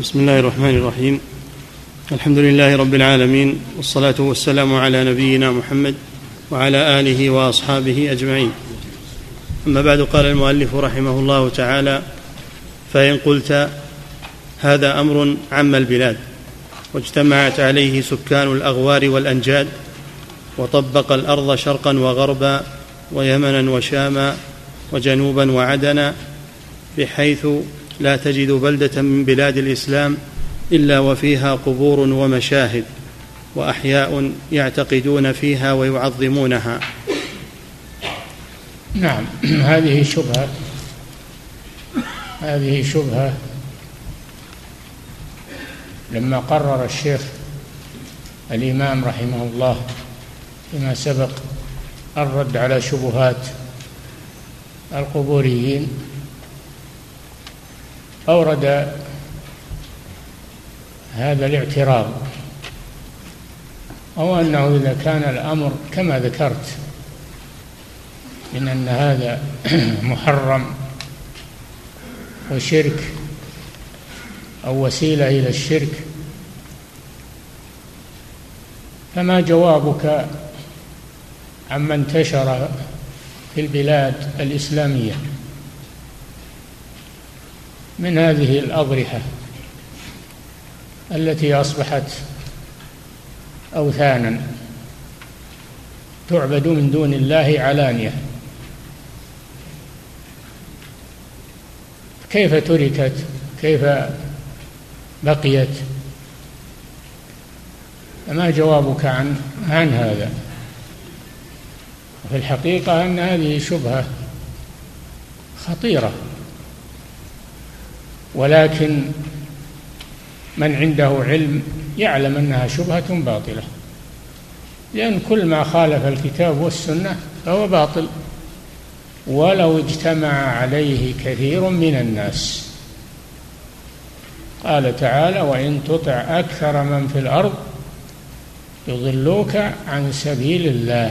بسم الله الرحمن الرحيم الحمد لله رب العالمين والصلاه والسلام على نبينا محمد وعلى اله واصحابه اجمعين اما بعد قال المؤلف رحمه الله تعالى فان قلت هذا أمر عم البلاد واجتمعت عليه سكان الاغوار والانجاد وطبق الأرض شرقا وغربا ويمنا وشاما وجنوبا وعدنا بحيث لا تجد بلدة من بلاد الإسلام إلا وفيها قبور ومشاهد وأحياء يعتقدون فيها ويعظمونها. نعم. هذه شبهة. هذه شبهة. لما قرر الشيخ الإمام رحمه الله فيما سبق الرد على شبهات القبوريين أورد هذا الاعتراض أو أنه إذا كان الأمر كما ذكرت من أن هذا محرم وشرك أو وسيلة إلى الشرك. فما جوابك عما انتشر في البلاد الإسلامية؟ من هذه الأضرحة التي أصبحت أوثانا تعبد من دون الله علانية. كيف تركت؟ كيف بقيت؟ فما جوابك عن عن هذا؟ في الحقيقة أن هذه شبهة خطيرة. ولكن من عنده علم يعلم أنها شبهة باطلة. لأن كل ما خالف الكتاب والسنة فهو باطل. ولو اجتمع عليه كثير من الناس. قال تعالى وإن تطع أكثر من في الأرض يضلوك عن سبيل الله.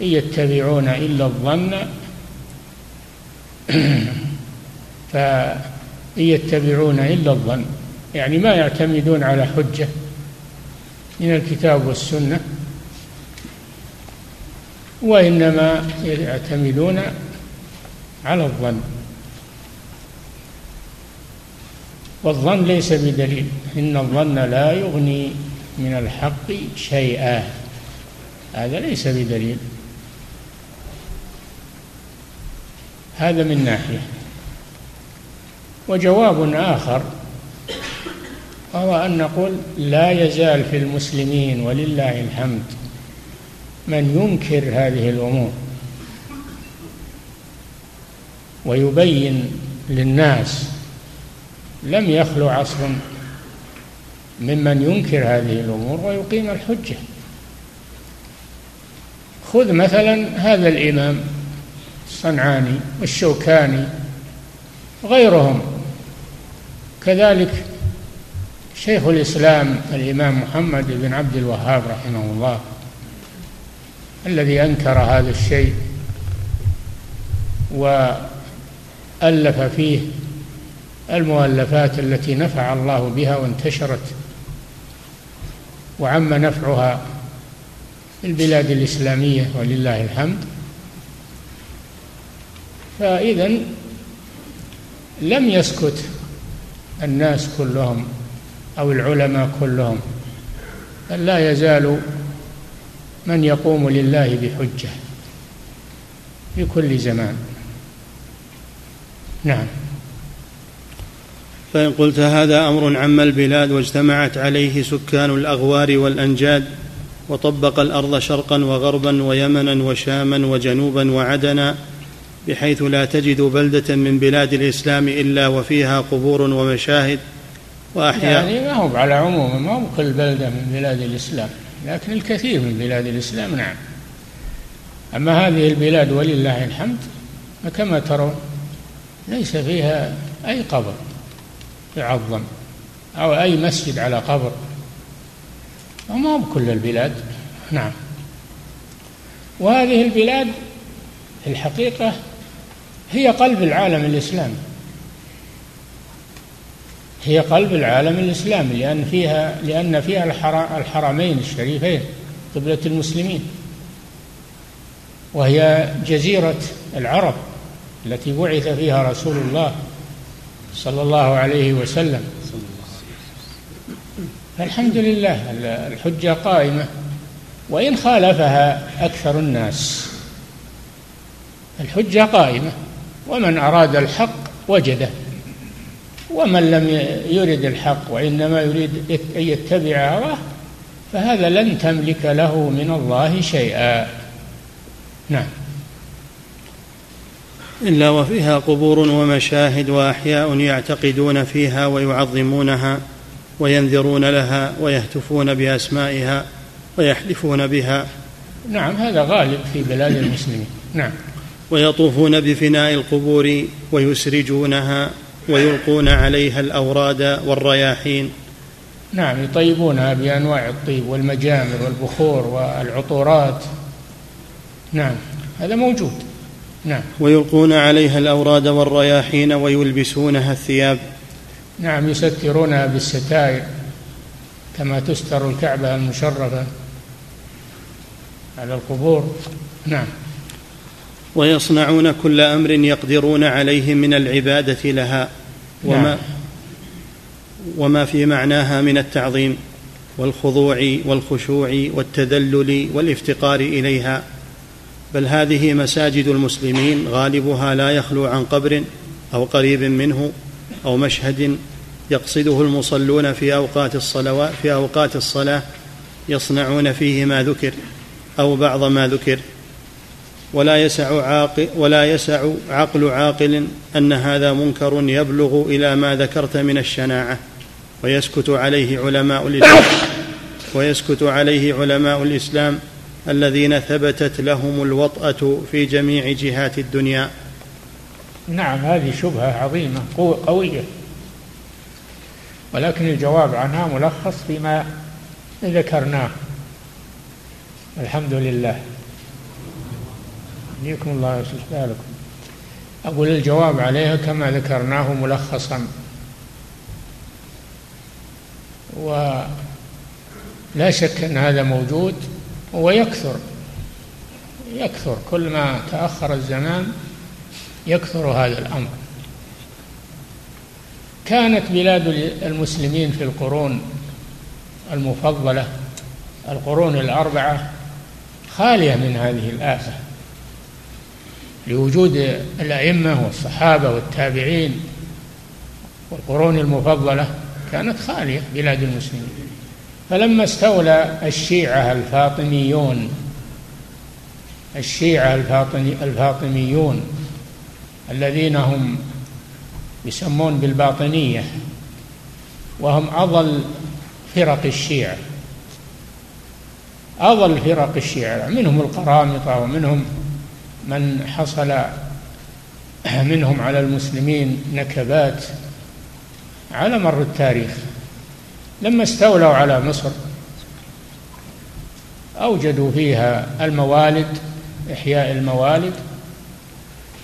إن يتبعون إلا الظن. ف إن يتبعون إلا الظن. يعني ما يعتمدون على حجة من الكتاب والسنة وإنما يعتمدون على الظن. والظن ليس بدليل إن الظن لا يغني من الحق شيئا. هذا ليس بدليل. هذا من ناحية. وجواب آخر وهو أن نقول لا يزال في المسلمين ولله الحمد من ينكر هذه الأمور ويبين للناس لم يخلو عصر ممن ينكر هذه الأمور ويقيم الحجة. خذ مثلا هذا الإمام الصنعاني والشوكاني غيرهم. كذلك شيخ الإسلام الإمام محمد بن عبد الوهاب رحمه الله الذي أنكر هذا الشيء وألف فيه المؤلفات التي نفع الله بها وانتشرت وعم نفعها في البلاد الإسلامية ولله الحمد. فإذا لم يسكت الناس كلهم أو العلماء كلهم بل لا يزال من يقوم لله بحجة في كل زمان. نعم. فإن قلت هذا أمر عم البلاد واجتمعت عليه سكان الأغوار والأنجاد وطبق الأرض شرقا وغربا ويمنا وشاما وجنوبا وعدنا بحيث لا تجد بلدة من بلاد الإسلام إلا وفيها قبور ومشاهد وأحياء. يعني ما هو على عموم ما هو كل بلدة من بلاد الإسلام لكن الكثير من بلاد الإسلام نعم. أما هذه البلاد ولله الحمد كما ترون ليس فيها أي قبر يعظم أو أي مسجد على قبر. وما بكل البلاد نعم. وهذه البلاد في الحقيقة هي قلب العالم الإسلامي. هي قلب العالم الإسلامي لأن فيها لأن فيها الحرمين الشريفين قبلة المسلمين. وهي جزيرة العرب التي بعث فيها رسول الله صلى الله عليه وسلم. فالحمد لله الحجة قائمة وإن خالفها أكثر الناس. الحجة قائمة. ومن أراد الحق وجده ومن لم يرد الحق وإنما يريد أن يتبع هواه فهذا لن تملك له من الله شيئا. نعم. إلا وفيها قبور ومشاهد وأحياء يعتقدون فيها ويعظمونها وينذرون لها ويهتفون بأسمائها ويحلفون بها. نعم هذا غالب في بلاد المسلمين. نعم. ويطوفون بفناء القبور ويسرجونها ويلقون عليها الأوراد والرياحين. نعم يطيبونها بأنواع الطيب والمجامر والبخور والعطورات. نعم هذا موجود. نعم. ويلقون عليها الأوراد والرياحين ويلبسونها الثياب. نعم يسترونها بالستائر كما تستر الكعبة المشرفة على القبور. نعم. ويصنعون كل أمر يقدرون عليه من العبادة لها. وما نعم. وما في معناها من التعظيم والخضوع والخشوع والتذلل والافتقار إليها. بل هذه مساجد المسلمين غالبها لا يخلو عن قبر أو قريب منه أو مشهد يقصده المصلون في أوقات الصلوات في أوقات الصلاة يصنعون فيه ما ذكر أو بعض ما ذكر. ولا يسع عاقل ولا يسع عقل عاقل أن هذا منكر يبلغ إلى ما ذكرت من الشناعة. ويسكت عليه علماء الاسلام ويسكت عليه علماء الإسلام الذين ثبتت لهم الوطأة في جميع جهات الدنيا. نعم هذه شبهة عظيمة قوية. ولكن الجواب عنها ملخص فيما ذكرناه. الحمد لله. يهديكم الله ويصلح بالكم. أقول الجواب عليها كما ذكرناه ملخصا. ولا شك أن هذا موجود ويكثر. يكثر. كل ما تأخر الزمان يكثر هذا الأمر. كانت بلاد المسلمين في القرون المفضلة القرون الأربعة خالية من هذه الآفة. لوجود الأئمة والصحابة والتابعين والقرون المفضلة كانت خالية بلاد المسلمين. فلما استولى الشيعة الفاطميون الشيعة الفاطمي الفاطميون الذين هم يسمون بالباطنية وهم أضل فرق الشيعة. أضل فرق الشيعة منهم القرامطة ومنهم من حصل منهم على المسلمين نكبات على مر التاريخ لما استولوا على مصر أوجدوا فيها الموالد إحياء الموالد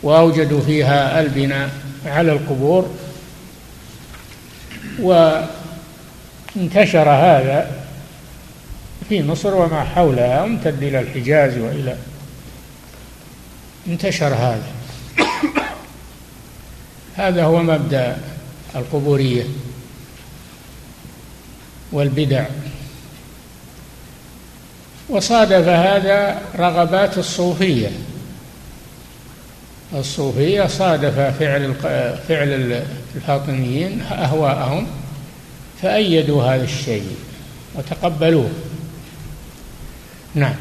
وأوجدوا فيها البناء على القبور. وانتشر هذا في مصر وما حولها وامتد إلى الحجاز وإلى انتشر هذا. هذا هو مبدأ القبورية والبدع. وصادف هذا رغبات الصوفية. الصوفية صادف فعل فعل الفاطميين أهواءهم فأيدوا هذا الشيء وتقبلوه. نعم.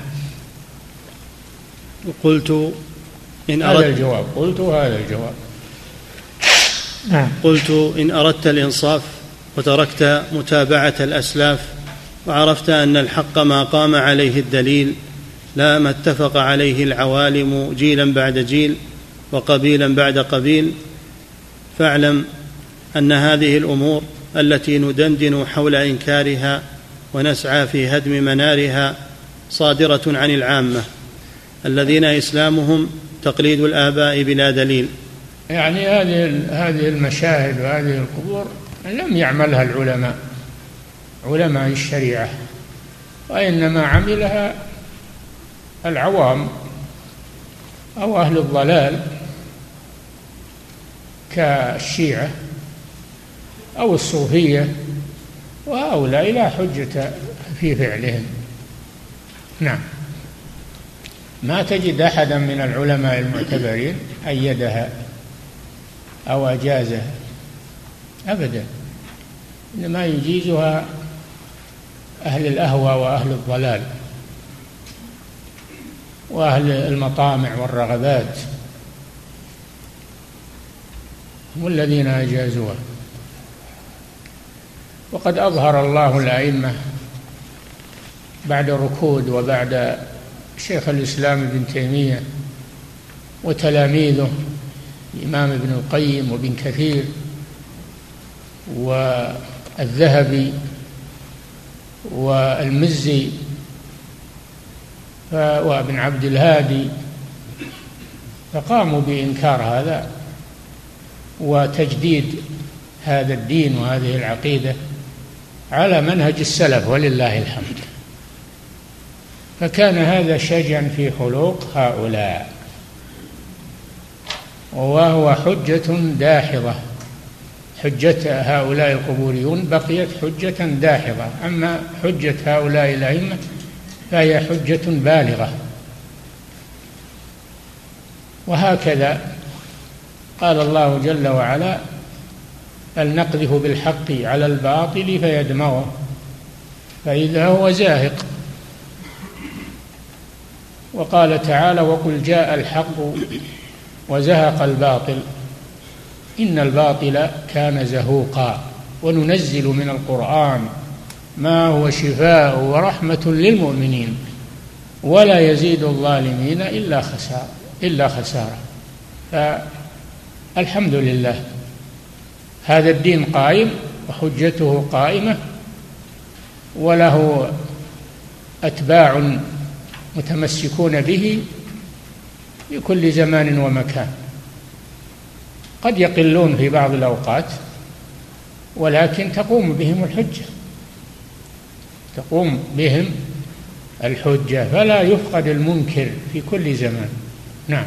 قلت إن أردت هذا الجواب. قلت هذا الجواب. نعم. قلت إن أردت الإنصاف وتركت متابعة الأسلاف وعرفت أن الحق ما قام عليه الدليل لا ما اتفق عليه العوالم جيلا بعد جيل وقبيلا بعد قبيل فاعلم أن هذه الأمور التي ندندن حول إنكارها ونسعى في هدم منارها صادرة عن العامة الذين إسلامهم تقليد الآباء بلا دليل. يعني هذه هذه المشاهد وهذه القبور لم يعملها العلماء علماء الشريعة وإنما عملها العوام أو أهل الضلال كالشيعة أو الصوفية وهؤلاء لا حجة في فعلهم. نعم. ما تجد أحدا من العلماء المعتبرين أيدها أو أجازها. أبدا. إنما يجيزها أهل الأهوى وأهل الضلال وأهل المطامع والرغبات. هم الذين أجازوها. وقد أظهر الله الأئمة بعد ركود وبعد شيخ الإسلام ابن تيمية وتلاميذه الإمام ابن القيم وابن كثير والذهبي والمزي وابن عبد الهادي فقاموا بإنكار هذا وتجديد هذا الدين وهذه العقيدة على منهج السلف ولله الحمد. فكان هذا شجعا في خلوق هؤلاء. وهو حجة داحضة. حجة هؤلاء القبوريون بقيت حجة داحضة. أما حجة هؤلاء الأئمة فهي حجة بالغة. وهكذا قال الله جل وعلا فلنقذف بالحق على الباطل فيدمغه. فإذا هو زاهق وقال تعالى وقل جاء الحق وزهق الباطل. إن الباطل كان زهوقا. وننزل من القرآن ما هو شفاء ورحمة للمؤمنين. ولا يزيد الظالمين إلا خسارة إلا خسارة. فالحمد لله. هذا الدين قائم وحجته قائمة. وله أتباع متمسكون به في كل زمان ومكان. قد يقلون في بعض الأوقات ولكن تقوم بهم الحجة. تقوم بهم الحجة فلا يفقد المنكر في كل زمان. نعم.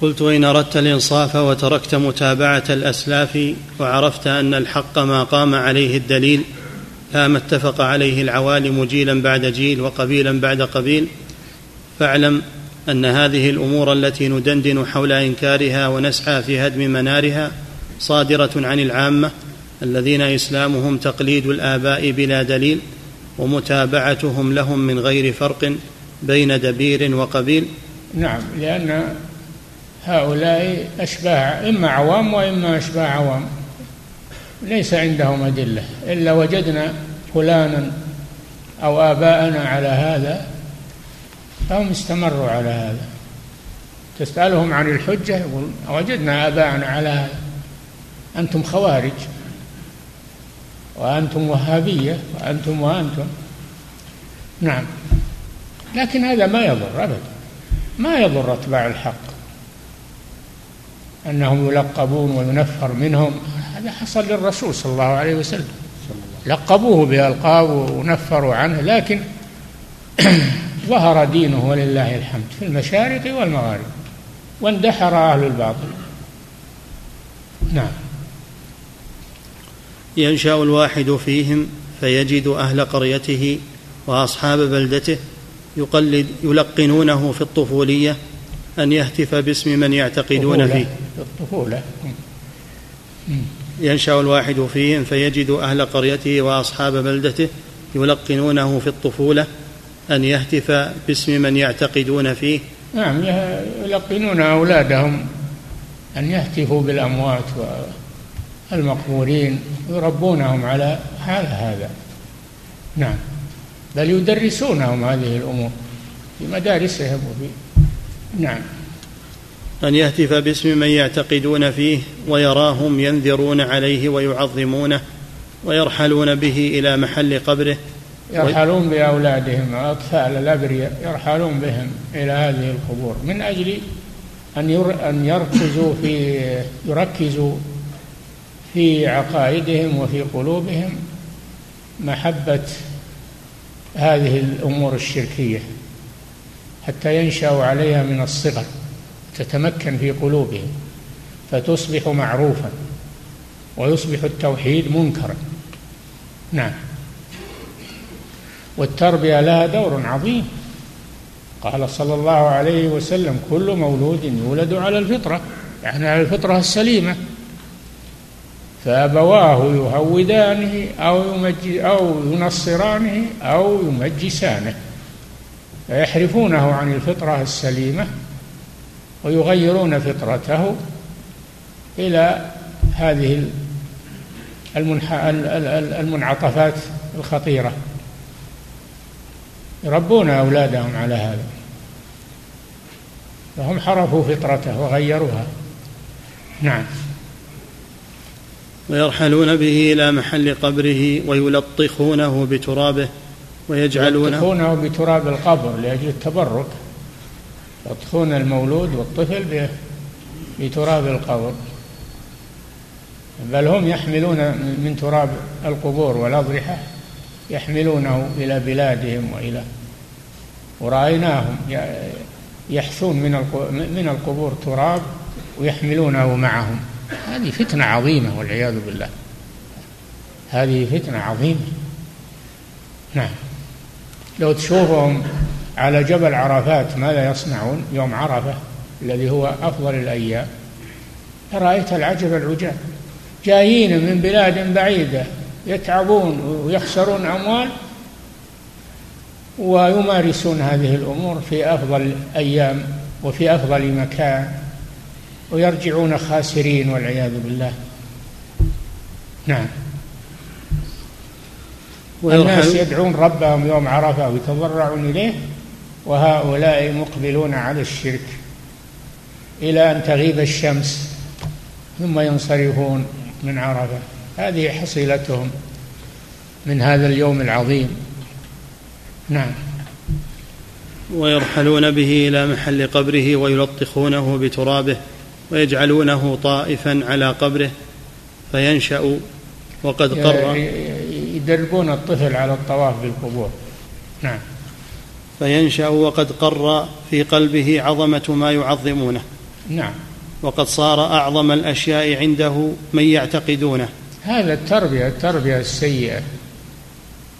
قلت إن أردت الإنصاف وتركت متابعة الأسلاف وعرفت أن الحق ما قام عليه الدليل ما اتفق عليه العوالم جيلا بعد جيل وقبيلا بعد قبيل. فاعلم أن هذه الأمور التي ندندن حول إنكارها ونسعى في هدم منارها صادرة عن العامة الذين إسلامهم تقليد الآباء بلا دليل ومتابعتهم لهم من غير فرق بين دبير وقبيل. نعم لأن هؤلاء أشباه إما عوام وإما أشباه عوام. ليس عندهم أدلة. إلا وجدنا فلانا أو آباءنا على هذا فهم استمروا على هذا. تسألهم عن الحجة يقول وجدنا آباءنا على هذا. أنتم خوارج وأنتم وهابية وأنتم وأنتم. نعم. لكن هذا ما يضر أبدا. ما يضر أتباع الحق. أنهم يلقبون وينفر منهم. هذا حصل للرسول صلى الله عليه وسلم. لقبوه بألقاب ونفروا عنه لكن ظهر دينه ولله الحمد في المشارق والمغارب واندحر أهل الباطل. نعم. ينشأ الواحد فيهم فيجد أهل قريته وأصحاب بلدته يقلد يلقنونه في الطفولية أن يهتف باسم من يعتقدون فيه. الطفوله ينشأ الواحد فيهم فيجد أهل قريته وأصحاب بلدته يلقنونه في الطفولة أن يهتف باسم من يعتقدون فيه. نعم يلقنون أولادهم أن يهتفوا بالأموات المقبورين يربونهم على هذا هذا. نعم بل يدرسونهم هذه الأمور في مدارسهم وفي نعم. أن يهتف باسم من يعتقدون فيه ويراهم ينذرون عليه ويعظمونه ويرحلون به إلى محل قبره. يرحلون بأولادهم أطفال الأبرياء يرحلون بهم إلى هذه القبور من أجل أن أن يركزوا في يركزوا في عقائدهم وفي قلوبهم محبة هذه الأمور الشركية حتى ينشأوا عليها من الصغر. تتمكن في قلوبهم فتصبح معروفا ويصبح التوحيد منكرا. نعم. والتربية لها دور عظيم. قال صلى الله عليه وسلم كل مولود يولد على الفطرة يعني على الفطرة السليمة. فأبواه يهودانه أو أو ينصرانه أو يمجسانه فيحرفونه عن الفطرة السليمة ويغيرون فطرته إلى هذه المنعطفات الخطيرة. يربون أولادهم على هذا. فهم حرفوا فطرته وغيروها. نعم. ويرحلون به إلى محل قبره ويلطخونه بترابه ويجعلونه يلطخونه بتراب القبر لأجل التبرك. يلطخون المولود والطفل بتراب القبر. بل هم يحملون من تراب القبور والأضرحة يحملونه إلى بلادهم وإلى ورأيناهم يحثون من من القبور تراب ويحملونه معهم. هذه فتنة عظيمة والعياذ بالله. هذه فتنة عظيمة. نعم. لو تشوفهم على جبل عرفات ماذا يصنعون؟ يوم عرفة الذي هو أفضل الأيام. رأيت العجب العجاب. جايين من بلاد بعيدة يتعبون ويخسرون أموال ويمارسون هذه الأمور في أفضل أيام وفي أفضل مكان ويرجعون خاسرين والعياذ بالله. نعم. الناس يدعون ربهم يوم عرفة ويتضرعون إليه. وهؤلاء مقبلون على الشرك إلى أن تغيب الشمس ثم ينصرفون من عرفة. هذه حصيلتهم من هذا اليوم العظيم. نعم. ويرحلون به إلى محل قبره ويلطخونه بترابه ويجعلونه طائفا على قبره فينشأ وقد قر يدربون الطفل على الطواف بالقبور. نعم. فينشأ وقد قر في قلبه عظمة ما يعظمونه. نعم. وقد صار أعظم الأشياء عنده من يعتقدونه. هذا التربية التربية السيئة.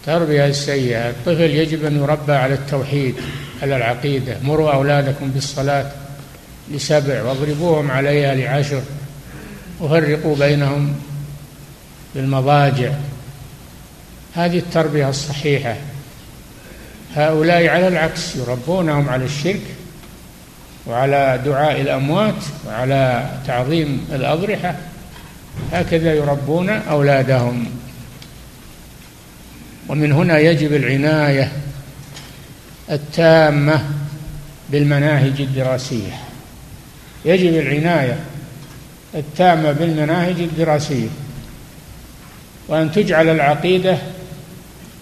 التربية السيئة. الطفل يجب أن يربى على التوحيد على العقيدة. مروا أولادكم بالصلاة لسبع واضربوهم عليها لعشر. وفرقوا بينهم بالمضاجع. هذه التربية الصحيحة. هؤلاء على العكس يربونهم على الشرك وعلى دعاء الأموات وعلى تعظيم الأضرحة. هكذا يربون أولادهم. ومن هنا يجب العناية التامة بالمناهج الدراسية. يجب العناية التامة بالمناهج الدراسية. وأن تجعل العقيدة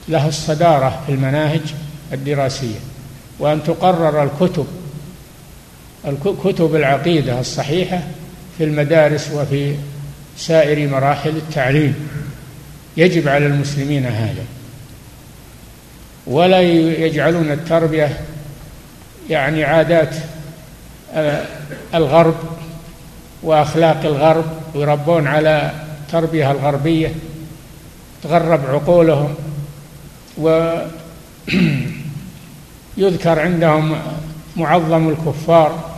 لها الصدارة في المناهج الدراسية وأن تقرر الكتب كتب العقيدة الصحيحة في المدارس وفي سائر مراحل التعليم. يجب على المسلمين هذا. ولا يجعلون التربية يعني عادات آه، الغرب وأخلاق الغرب ويربون على التربية الغربية تغرب عقولهم ويذكر عندهم معظم الكفار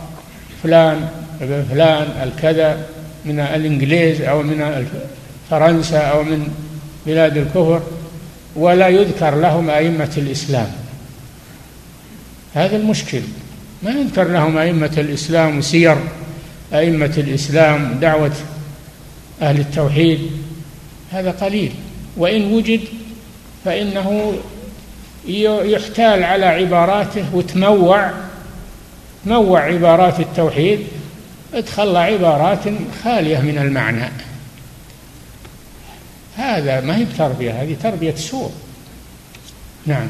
فلان ابن فلان الكذا من الإنجليز أو من فرنسا أو من بلاد الكفر ولا يذكر لهم أئمة الإسلام. هذا المشكل. ما يذكر لهم أئمة الإسلام وسير أئمة الإسلام دعوة أهل التوحيد. هذا قليل. وإن وجد فإنه يحتال على عباراته وتموع نوع عبارات التوحيد. ادخل عبارات خالية من المعنى. هذا ما هي تربية هذه تربية سوء. نعم.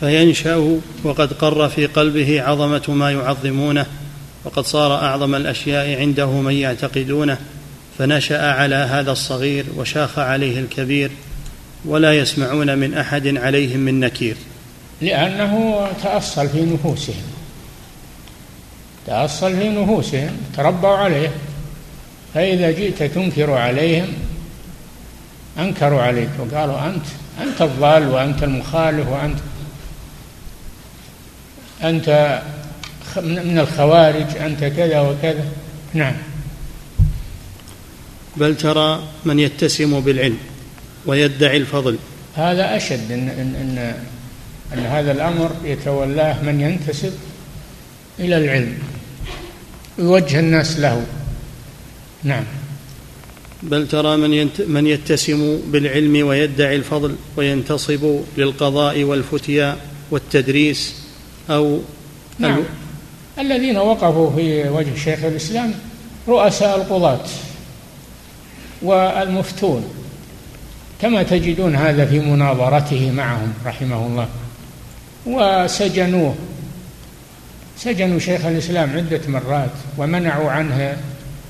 فينشأ وقد قر في قلبه عظمة ما يعظمونه وقد صار أعظم الأشياء عنده من يعتقدونه فنشأ على هذا الصغير وشاخ عليه الكبير. ولا يسمعون من أحد عليهم من نكير. لأنه تأصل في نفوسهم. تأصل في نفوسهم تربوا عليه. فإذا جئت تنكر عليهم أنكروا عليك وقالوا أنت أنت الضال وأنت المخالف وأنت أنت من الخوارج أنت كذا وكذا. نعم. بل ترى من يتسم بالعلم. ويدعي الفضل. هذا أشد إن, إن, إن, أن هذا الأمر يتولاه من ينتسب إلى العلم يوجه الناس له. نعم. بل ترى من, ينت من يتسم بالعلم ويدعي الفضل وينتصب للقضاء والفتيا والتدريس أو نعم. الذين وقفوا في وجه شيخ الإسلام رؤساء القضاة والمفتون. كما تجدون هذا في مناظرته معهم رحمه الله. وسجنوه. سجنوا شيخ الإسلام عدة مرات ومنعوا عنه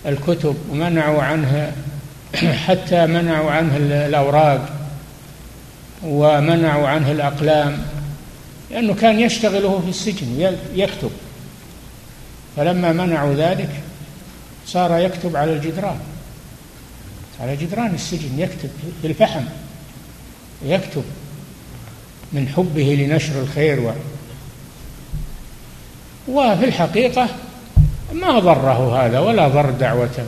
الكتب ومنعوا عنه حتى منعوا عنه الأوراق ومنعوا عنه الأقلام. لأنه كان يشتغل وهو في السجن يكتب. فلما منعوا ذلك صار يكتب على الجدران. على جدران السجن يكتب في الفحم يكتب من حبه لنشر الخير و وفي الحقيقة ما ضره هذا ولا ضر دعوته.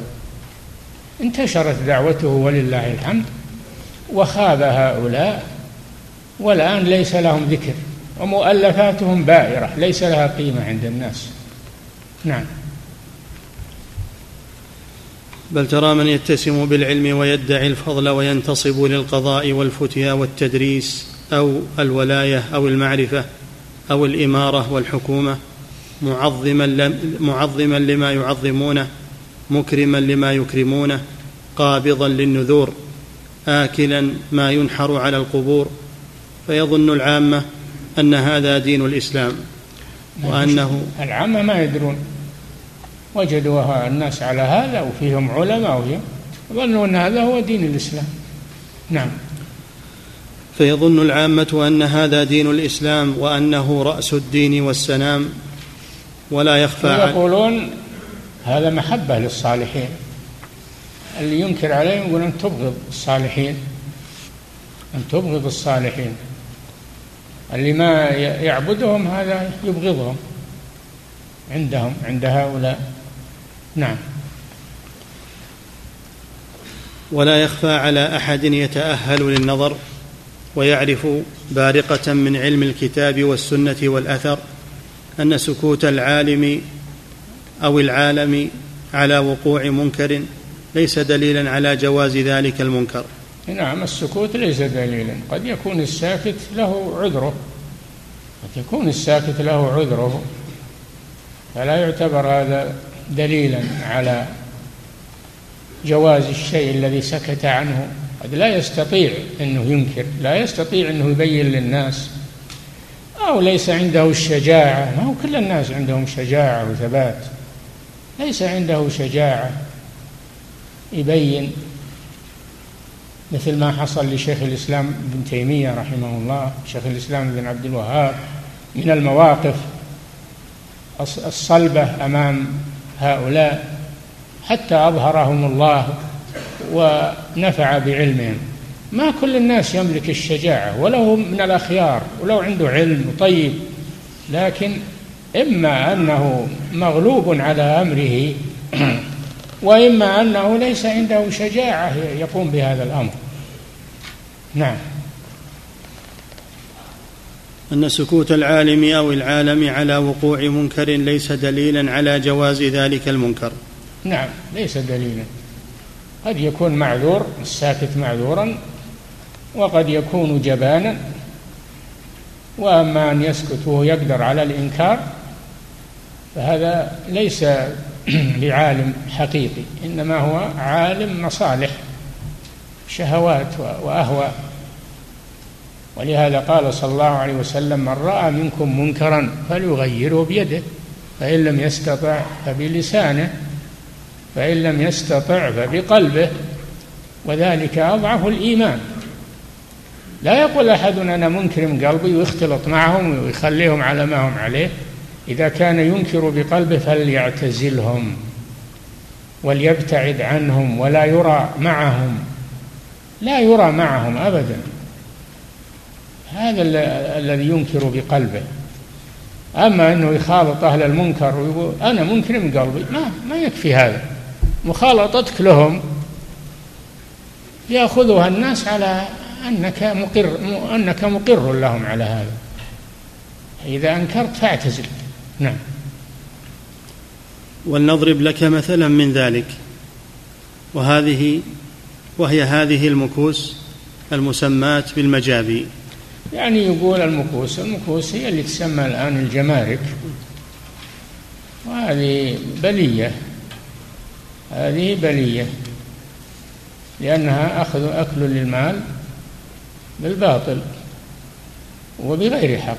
انتشرت دعوته ولله الحمد وخاب هؤلاء والآن ليس لهم ذكر ومؤلفاتهم بائرة ليس لها قيمة عند الناس. نعم. بل ترى من يتسم بالعلم ويدعي الفضل وينتصب للقضاء والفتيا والتدريس أو الولاية أو المعرفة أو الإمارة والحكومة معظما معظما لما يعظمونه مكرما لما يكرمونه قابضا للنذور آكلا ما ينحر على القبور فيظن العامة أن هذا دين الإسلام وأنه العامة ما يدرون. وجدوا الناس على هذا وفيهم علماء وفيهم. ظنوا أن هذا هو دين الإسلام. نعم. فيظن العامة أن هذا دين الإسلام وأنه رأس الدين والسنام ولا يخفى يقولون هذا محبة للصالحين. اللي ينكر عليهم يقول أن تبغض الصالحين. أن تبغض الصالحين. اللي ما يعبدهم هذا يبغضهم. عندهم عند هؤلاء. نعم. ولا يخفى على أحد يتأهل للنظر ويعرف بارقة من علم الكتاب والسنة والأثر أن سكوت العالم أو العالم على وقوع منكر ليس دليلا على جواز ذلك المنكر. نعم السكوت ليس دليلا. قد يكون الساكت له عذره. قد يكون الساكت له عذره. فلا يعتبر هذا دليلا على جواز الشيء الذي سكت عنه. قد لا يستطيع أنه ينكر لا يستطيع أنه يبين للناس. أو ليس عنده الشجاعة ما هو كل الناس عندهم شجاعة وثبات. ليس عنده شجاعة يبين مثل ما حصل لشيخ الإسلام ابن تيمية رحمه الله شيخ الإسلام بن عبد الوهاب من المواقف الصلبة أمام هؤلاء حتى أظهرهم الله ونفع بعلمهم. ما كل الناس يملك الشجاعة ولو من الأخيار ولو عنده علم طيب لكن إما أنه مغلوب على أمره وإما أنه ليس عنده شجاعة يقوم بهذا الأمر. نعم. أن سكوت العالم أو العالم على وقوع منكر ليس دليلا على جواز ذلك المنكر. نعم ليس دليلا. قد يكون معذور الساكت معذورا وقد يكون جبانا. وأما أن يسكت وهو يقدر على الإنكار فهذا ليس بعالم حقيقي إنما هو عالم مصالح شهوات وأهواء. ولهذا قال صلى الله عليه وسلم من رأى منكم منكرا فليغيره بيده فإن لم يستطع فبلسانه فإن لم يستطع فبقلبه. وذلك أضعف الإيمان. لا يقول أحد أنا منكرم قلبي ويختلط معهم ويخليهم على ما هم عليه. إذا كان ينكر بقلبه فليعتزلهم وليبتعد عنهم ولا يرى معهم. لا يرى معهم أبدا. هذا الذي ينكر بقلبه. أما أنه يخالط أهل المنكر ويقول أنا منكر من قلبي. ما ما يكفي هذا. مخالطتك لهم يأخذها الناس على أنك مقر أنك مقر لهم على هذا. إذا أنكرت فاعتزل. نعم. ولنضرب لك مثلا من ذلك. وهذه وهي هذه المكوس المسماة بالمجابي. يعني يقول المكوس المكوس هي اللي تسمى الآن الجمارك. وهذه بلية هذه بلية لأنها أخذ أكل للمال بالباطل وبغير حق.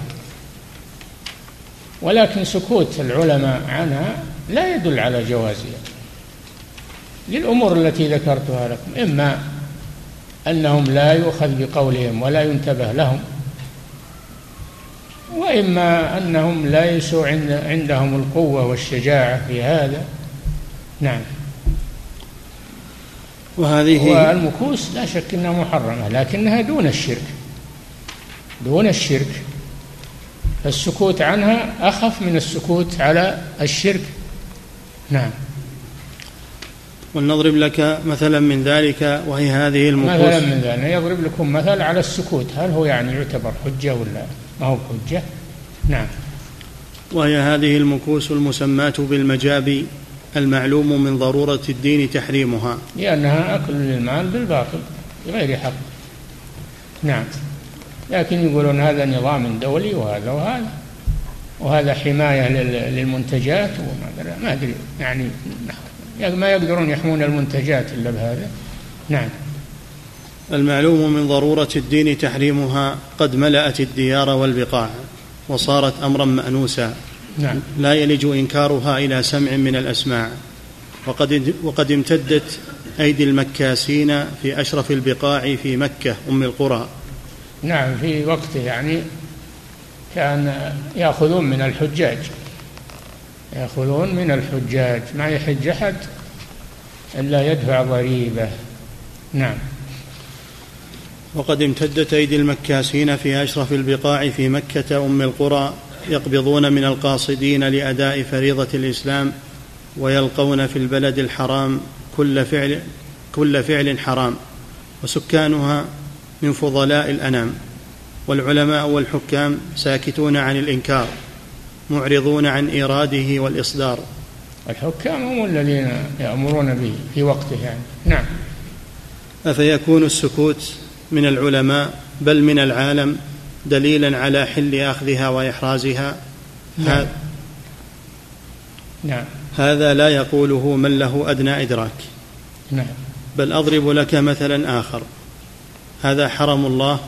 ولكن سكوت العلماء عنها لا يدل على جوازها. للأمور التي ذكرتها لكم إما أنهم لا يؤخذ بقولهم ولا ينتبه لهم وإما أنهم ليسوا عندهم القوة والشجاعة في هذا. نعم. وهذه والمكوس لا شك أنها محرمة لكنها دون الشرك. دون الشرك. فالسكوت عنها أخف من السكوت على الشرك. نعم. ولنضرب لك مثلا من ذلك وهي هذه المكوس. مثلا من ذلك يضرب لكم مثل على السكوت هل هو يعني يعتبر حجة ولا ما هو حجة؟ نعم. وهي هذه المكوس المسماة بالمجابي المعلوم من ضرورة الدين تحريمها. لأنها أكل للمال بالباطل بغير حق. نعم. لكن يقولون هذا نظام دولي وهذا وهذا وهذا حماية للمنتجات وما ما أدري يعني ما يقدرون يحمون المنتجات إلا بهذا. نعم. المعلوم من ضرورة الدين تحريمها قد ملأت الديار والبقاع وصارت أمرا مأنوسا. نعم. لا يلج إنكارها إلى سمع من الأسماع. وقد, وقد امتدت أيدي المكاسين في أشرف البقاع في مكة أم القرى. نعم في وقته يعني كان يأخذون من الحجاج. يأخذون من الحجاج. ما يحج أحد إلا يدفع ضريبة. نعم. وقد امتدت أيدي المكاسين في أشرف البقاع في مكة أم القرى يقبضون من القاصدين لأداء فريضة الإسلام ويلقون في البلد الحرام كل فعل كل فعل حرام وسكانها من فضلاء الأنام والعلماء والحكام ساكتون عن الإنكار معرضون عن إيراده والإصدار. الحكام هم الذين يأمرون به في وقته يعني. نعم. أفيكون السكوت من العلماء بل من العالم دليلا على حل آخذها وإحرازها. نعم. نعم. هذا لا يقوله من له أدنى إدراك. نعم. بل أضرب لك مثلا آخر. هذا حرم الله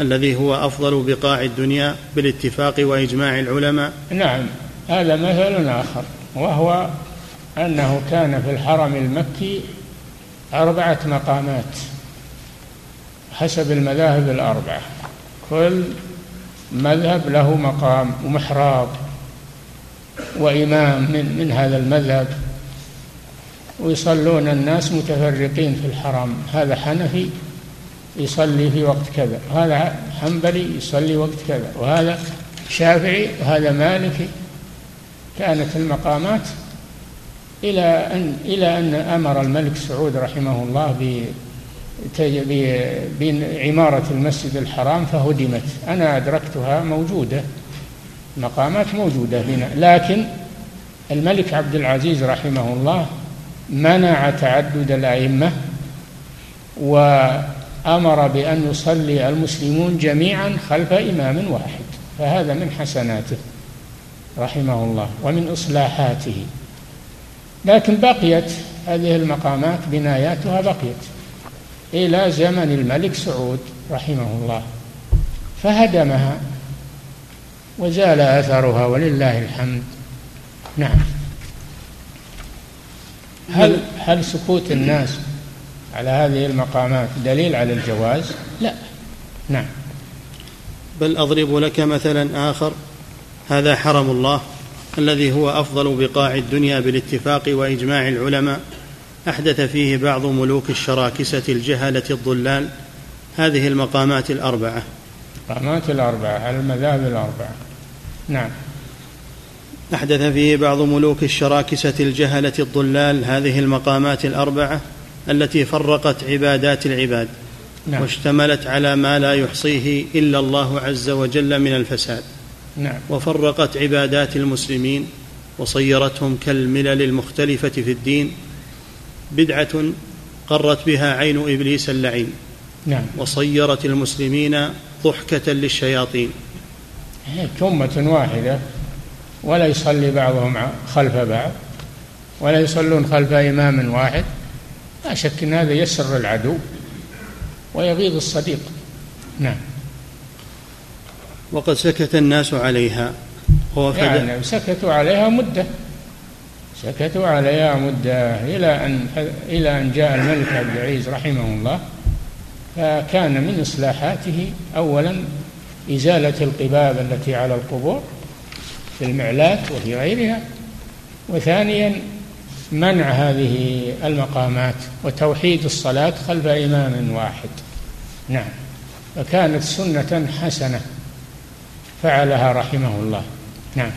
الذي هو أفضل بقاع الدنيا بالاتفاق وإجماع العلماء. نعم. هذا مثل آخر وهو أنه كان في الحرم المكي أربعة مقامات. حسب المذاهب الأربعة. كل مذهب له مقام ومحراب وإمام من, من هذا المذهب. ويصلون الناس متفرقين في الحرم هذا حنفي يصلي في وقت كذا. وهذا حنبلي يصلي وقت كذا. وهذا شافعي وهذا مالكي. كانت المقامات إلى أن إلى أن أمر الملك سعود رحمه الله بعمارة المسجد الحرام فهدمت. أنا أدركتها موجودة مقامات موجودة هنا. لكن الملك عبد العزيز رحمه الله منع تعدد الأئمة وأمر بأن يصلي المسلمون جميعا خلف إمام واحد. فهذا من حسناته رحمه الله ومن إصلاحاته. لكن بقيت هذه المقامات بناياتها بقيت. إلى زمن الملك سعود رحمه الله فهدمها وزال أثرها ولله الحمد. نعم. هل هل سكوت الناس على هذه المقامات دليل على الجواز؟ لا. نعم. بل أضرب لك مثلا آخر. هذا حرم الله الذي هو أفضل بقاع الدنيا بالاتفاق وإجماع العلماء. أحدث فيه بعض ملوك الشراكسة الجهلة الضلال هذه المقامات الأربعة المقامات الأربعة على المذاهب الأربعة نعم أحدث فيه بعض ملوك الشراكسة الجهلة الضلال هذه المقامات الأربعة التي فرقت عبادات العباد نعم. واشتملت على ما لا يحصيه إلا الله عز وجل من الفساد نعم. وفرقت عبادات المسلمين وصيرتهم كالملل المختلفة في الدين بدعة قرت بها عين إبليس اللعين نعم. وصيرت المسلمين ضحكة للشياطين. هي أمة واحدة. ولا يصلي بعضهم خلف بعض ولا يصلون خلف إمام واحد. لا شك أن هذا يسر العدو ويغيظ الصديق. نعم. وقد سكت الناس عليها. يعني سكتوا عليها مدة. سكتوا عليها مدة إلى أن إلى أن جاء الملك عبد العزيز رحمه الله فكان من إصلاحاته أولا إزالة القباب التي على القبور في المعلات وفي غيرها وثانيا منع هذه المقامات وتوحيد الصلاة خلف إمام واحد. نعم. فكانت سنة حسنة فعلها رحمه الله. نعم.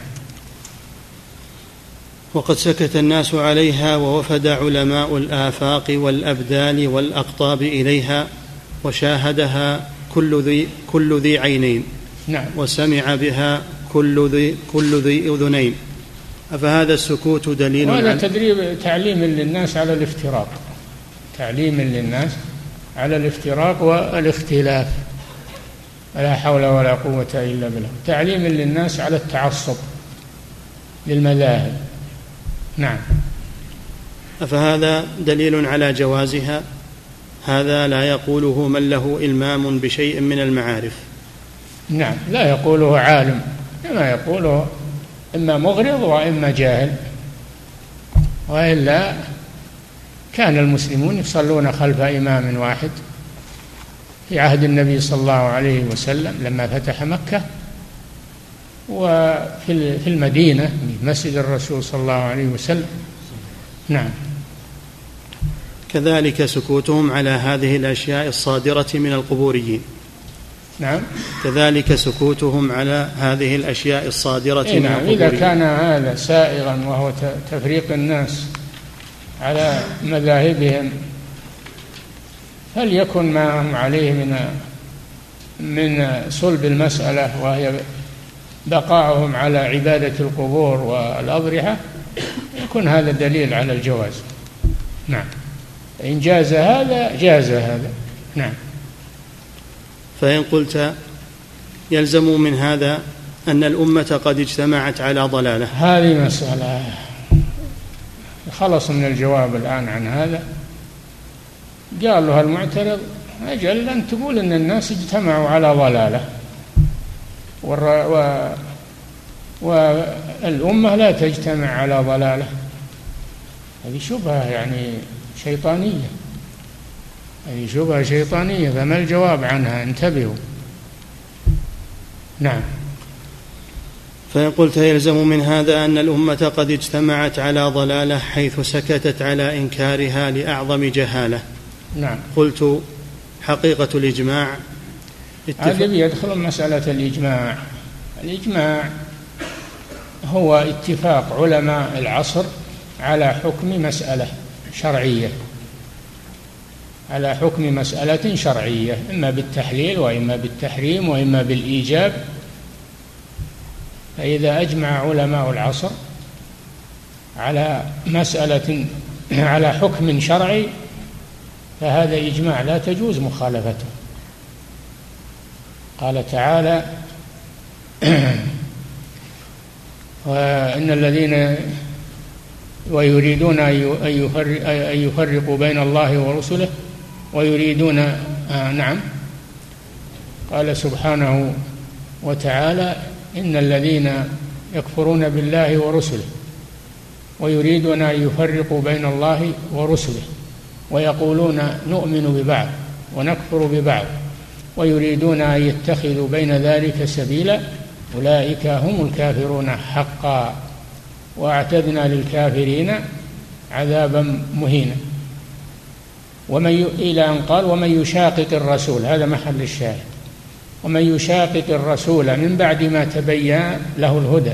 وقد سكت الناس عليها ووفد علماء الآفاق والأبدال والأقطاب إليها وشاهدها كل ذي كل ذي عينين نعم. وسمع بها كل ذي كل ذي أذنين. أفهذا السكوت دليل وهذا تدريب تعليم للناس على الافتراق. تعليم للناس على الافتراق والاختلاف. لا حول ولا قوة إلا بالله. تعليم للناس على التعصب للمذاهب. نعم. أفهذا دليل على جوازها؟ هذا لا يقوله من له إلمام بشيء من المعارف. نعم لا يقوله عالم كما يقوله إما مغرض وإما جاهل. وإلا كان المسلمون يصلون خلف إمام واحد في عهد النبي صلى الله عليه وسلم لما فتح مكة. وفي في المدينة في مسجد الرسول صلى الله عليه وسلم. نعم. كذلك سكوتهم على هذه الأشياء الصادرة من القبوريين. نعم. كذلك سكوتهم على هذه الأشياء الصادرة إيه من نعم. القبوريين. إذا كان هذا سائغا وهو تفريق الناس على مذاهبهم فليكن ما هم عليه من من صلب المسألة وهي بقاؤهم على عبادة القبور والأضرحة يكون هذا دليل على الجواز. نعم. إن جاز هذا جاز هذا. نعم. فإن قلت يلزم من هذا أن الأمة قد اجتمعت على ضلالة. هذه مسألة. خلص من الجواب الآن عن هذا. قال له المعترض أجل أن تقول أن الناس اجتمعوا على ضلالة. والأمة لا تجتمع على ضلالة. هذه شبهة يعني شيطانية. هذه شبهة شيطانية. فما الجواب عنها؟ انتبهوا. نعم. فإن قلت يلزم من هذا أن الأمة قد اجتمعت على ضلالة حيث سكتت على إنكارها لأعظم جهالة. نعم. قلت حقيقة الإجماع هذا يدخل مسألة الإجماع. الإجماع هو اتفاق علماء العصر على حكم مسألة شرعية. على حكم مسألة شرعية إما بالتحليل وإما بالتحريم وإما بالإيجاب. فإذا أجمع علماء العصر على مسألة على حكم شرعي فهذا إجماع لا تجوز مخالفته. قال تعالى وإن الذين ويريدون أن يفرقوا بين الله ورسله ويريدون آه نعم. قال سبحانه وتعالى إن الذين يكفرون بالله ورسله ويريدون أن يفرقوا بين الله ورسله ويقولون نؤمن ببعض ونكفر ببعض. ويريدون أن يتخذوا بين ذلك سبيلا أولئك هم الكافرون حقا. وأعتدنا للكافرين عذابا مهينا. ومن ي... إلى أن قال ومن يشاقق الرسول هذا محل الشاهد. ومن يشاقق الرسول من بعد ما تبين له الهدى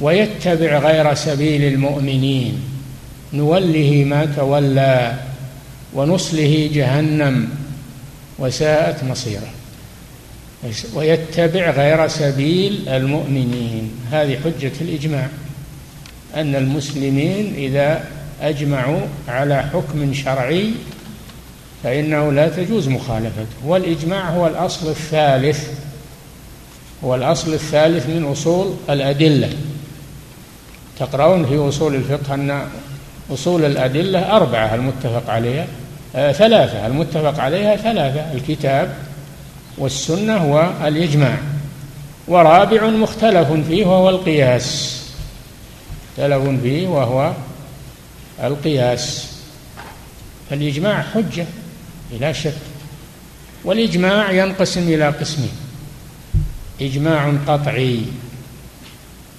ويتبع غير سبيل المؤمنين نوله ما تولى ونصله جهنم. وساءت مصيره. ويتبع غير سبيل المؤمنين. هذه حجة الإجماع أن المسلمين إذا أجمعوا على حكم شرعي فإنه لا تجوز مخالفته. والإجماع هو الأصل الثالث هو الأصل الثالث من أصول الأدلة. تقرؤون في أصول الفقه أن أصول الأدلة أربعة المتفق عليها. ثلاثة المتفق عليها ثلاثة الكتاب والسنة والإجماع. ورابع مختلف فيه وهو القياس. مختلف فيه وهو القياس. فالإجماع حجة بلا شك. والإجماع ينقسم إلى قسمين. إجماع قطعي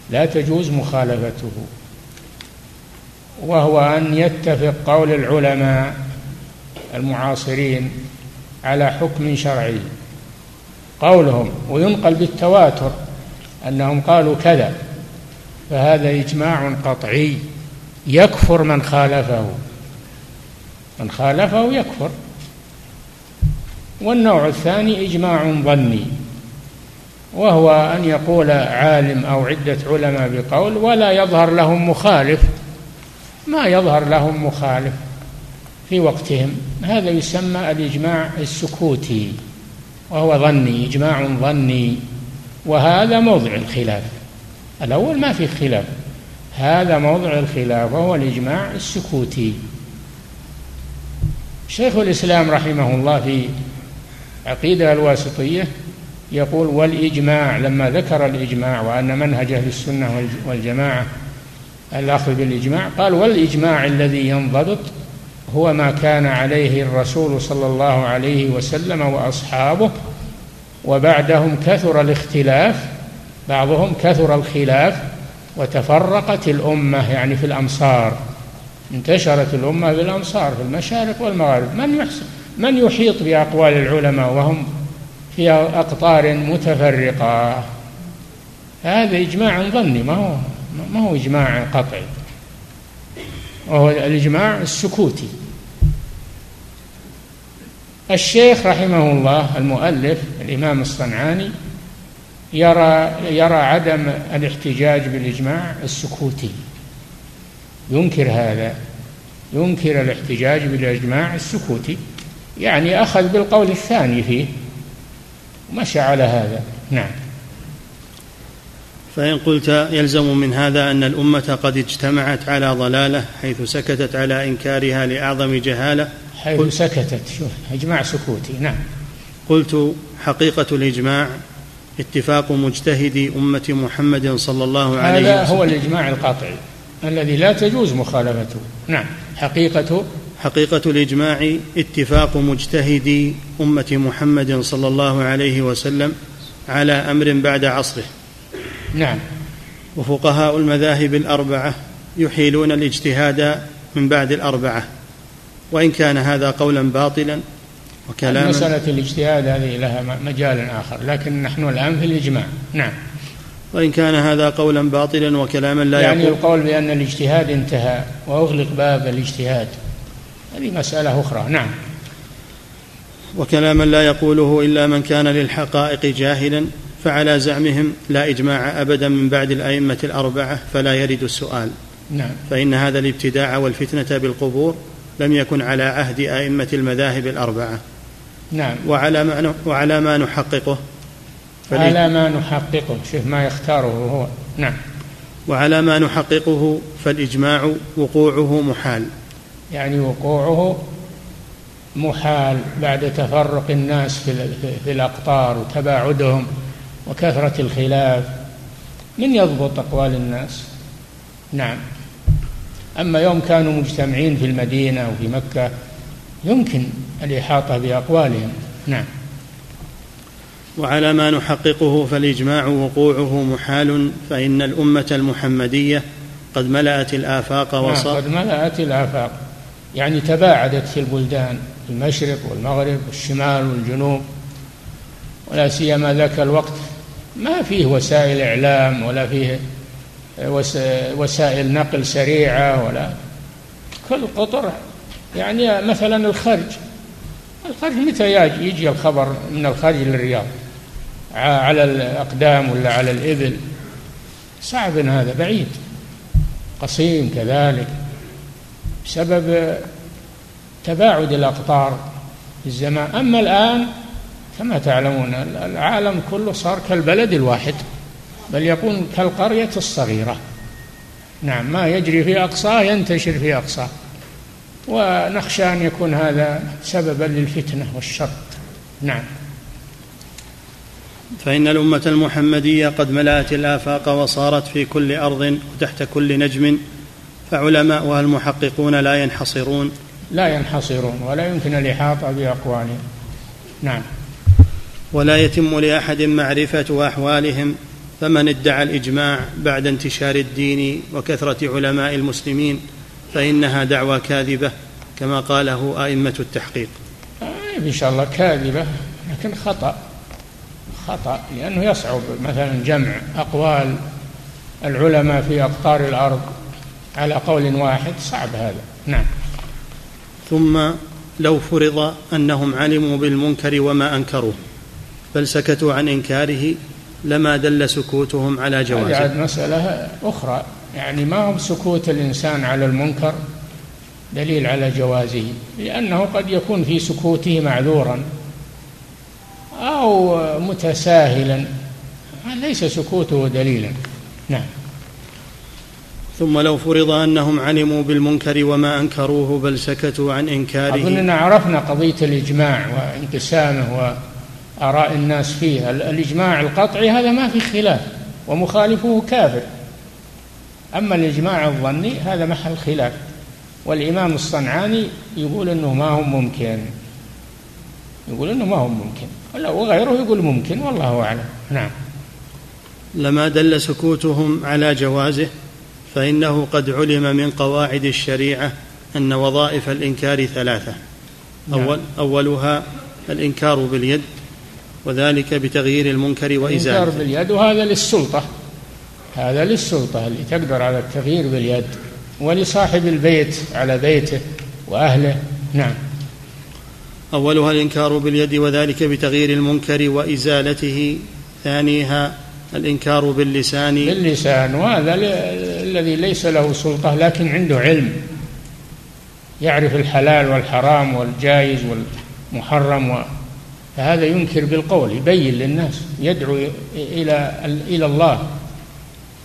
لا تجوز مخالفته وهو أن يتفق قول العلماء المعاصرين على حكم شرعي. قولهم وينقل بالتواتر أنهم قالوا كذا فهذا إجماع قطعي يكفر من خالفه. من خالفه يكفر. والنوع الثاني إجماع ظني وهو أن يقول عالم أو عدة علماء بقول ولا يظهر لهم مخالف. ما يظهر لهم مخالف. في وقتهم. هذا يسمى الإجماع السكوتي وهو ظني إجماع ظني. وهذا موضع الخلاف. الأول ما في خلاف. هذا موضع الخلاف وهو الإجماع السكوتي. شيخ الإسلام رحمه الله في عقيدة الواسطية يقول والإجماع لما ذكر الإجماع وأن منهج أهل السنة والجماعة الأخذ بالإجماع قال والإجماع الذي ينضبط هو ما كان عليه الرسول صلى الله عليه وسلم وأصحابه وبعدهم كثر الاختلاف بعضهم كثر الخلاف وتفرقت الأمة يعني في الأمصار انتشرت الأمة في الأمصار في المشارق والمغارب. من يحسن من يحيط بأقوال العلماء وهم في أقطار متفرقة؟ هذا إجماع ظني ما هو ما هو إجماع قطعي. وهو الإجماع السكوتي. الشيخ رحمه الله المؤلف الإمام الصنعاني يرى يرى عدم الاحتجاج بالإجماع السكوتي. ينكر هذا ينكر الاحتجاج بالإجماع السكوتي. يعني أخذ بالقول الثاني فيه. مشى على هذا. نعم. فإن قلت يلزم من هذا أن الأمة قد اجتمعت على ضلالة حيث سكتت على إنكارها لأعظم جهالة. حيث سكتت شوف إجماع سكوتي نعم. قلت حقيقة الإجماع اتفاق مجتهدي أمة محمد صلى الله عليه وسلم. هذا هو الإجماع القاطعي الذي لا تجوز مخالفته. نعم حقيقة حقيقة الإجماع اتفاق مجتهدي أمة محمد صلى الله عليه وسلم على أمر بعد عصره. نعم. وفقهاء المذاهب الأربعة يحيلون الاجتهاد من بعد الأربعة. وإن كان هذا قولا باطلا وكلاما مسألة الاجتهاد هذه لها مجال آخر لكن نحن الآن في الإجماع. نعم. وإن كان هذا قولا باطلا وكلاما لا يعني يقول القول بأن الاجتهاد انتهى وأغلق باب الاجتهاد هذه مسألة أخرى. نعم. وكلاما لا يقوله إلا من كان للحقائق جاهلا فعلى زعمهم لا إجماع أبدا من بعد الأئمة الأربعة فلا يرد السؤال. نعم. فإن هذا الابتداع والفتنة بالقبور لم يكن على عهد أئمة المذاهب الأربعة. نعم. وعلى ما وعلى ما نحققه. على ما نحققه. شوف ما يختاره هو. نعم. وعلى ما نحققه فالإجماع وقوعه محال. يعني وقوعه محال بعد تفرق الناس في, في الأقطار وتباعدهم. وكثرة الخلاف من يضبط أقوال الناس؟ نعم. أما يوم كانوا مجتمعين في المدينة وفي مكة يمكن الإحاطة بأقوالهم. نعم. وعلى ما نحققه فالإجماع وقوعه محال فإن الأمة المحمدية قد ملأت الآفاق نعم وصار قد ملأت الآفاق. يعني تباعدت في البلدان المشرق والمغرب والشمال والجنوب. ولا سيما ذاك الوقت ما فيه وسائل إعلام ولا فيه وسائل نقل سريعة ولا. كل قطر يعني مثلا الخرج. الخرج متى يجي الخبر من الخرج للرياض؟ على الأقدام ولا على الإبل صعب هذا بعيد. قصيم كذلك. بسبب تباعد الأقطار في الزمان. أما الآن كما تعلمون العالم كله صار كالبلد الواحد بل يكون كالقرية الصغيرة. نعم ما يجري في أقصاه ينتشر في أقصاه ونخشى أن يكون هذا سببا للفتنة والشر. نعم. فإن الأمة المحمدية قد ملأت الآفاق وصارت في كل أرض وتحت كل نجم فعلماؤها المحققون لا ينحصرون. لا ينحصرون ولا يمكن الإحاطة بأقوالهم. نعم. ولا يتم لأحد معرفة أحوالهم فمن ادعى الإجماع بعد انتشار الدين وكثرة علماء المسلمين فإنها دعوى كاذبة كما قاله أئمة التحقيق. آه، إن شاء الله كاذبة لكن خطأ. خطأ لأنه يصعب مثلا جمع أقوال العلماء في أقطار الأرض على قول واحد صعب هذا. نعم. ثم لو فرض أنهم علموا بالمنكر وما أنكروه. بل سكتوا عن إنكاره لما دل سكوتهم على جوازه. هذه مسألة أخرى. يعني ما هو سكوت الإنسان على المنكر دليل على جوازه؟ لأنه قد يكون في سكوته معذورا أو متساهلا. ليس سكوته دليلا. نعم. ثم لو فرض أنهم علموا بالمنكر وما أنكروه بل سكتوا عن إنكاره. اظننا عرفنا قضية الإجماع وانقسامه واراء الناس فيه الإجماع القطعي هذا ما في خلاف ومخالفه كافر. أما الإجماع الظني هذا محل خلاف. والإمام الصنعاني يقول إنه ما هو ممكن. يقول إنه ما هو ممكن. وغيره يقول ممكن والله أعلم. نعم. لما دل سكوتهم على جوازه فإنه قد علم من قواعد الشريعة أن وظائف الإنكار ثلاثة. نعم. اول أولها الإنكار باليد وذلك بتغيير المنكر وازالته الانكار باليد وهذا للسلطة. هذا للسلطة اللي تقدر على التغيير باليد ولصاحب البيت على بيته وأهله. نعم. أولها الإنكار باليد وذلك بتغيير المنكر وإزالته. ثانيها الإنكار باللسان. باللسان وهذا الذي ليس له سلطة لكن عنده علم. يعرف الحلال والحرام والجائز والمحرم و فهذا ينكر بالقول يبين للناس يدعو إلى إلى الله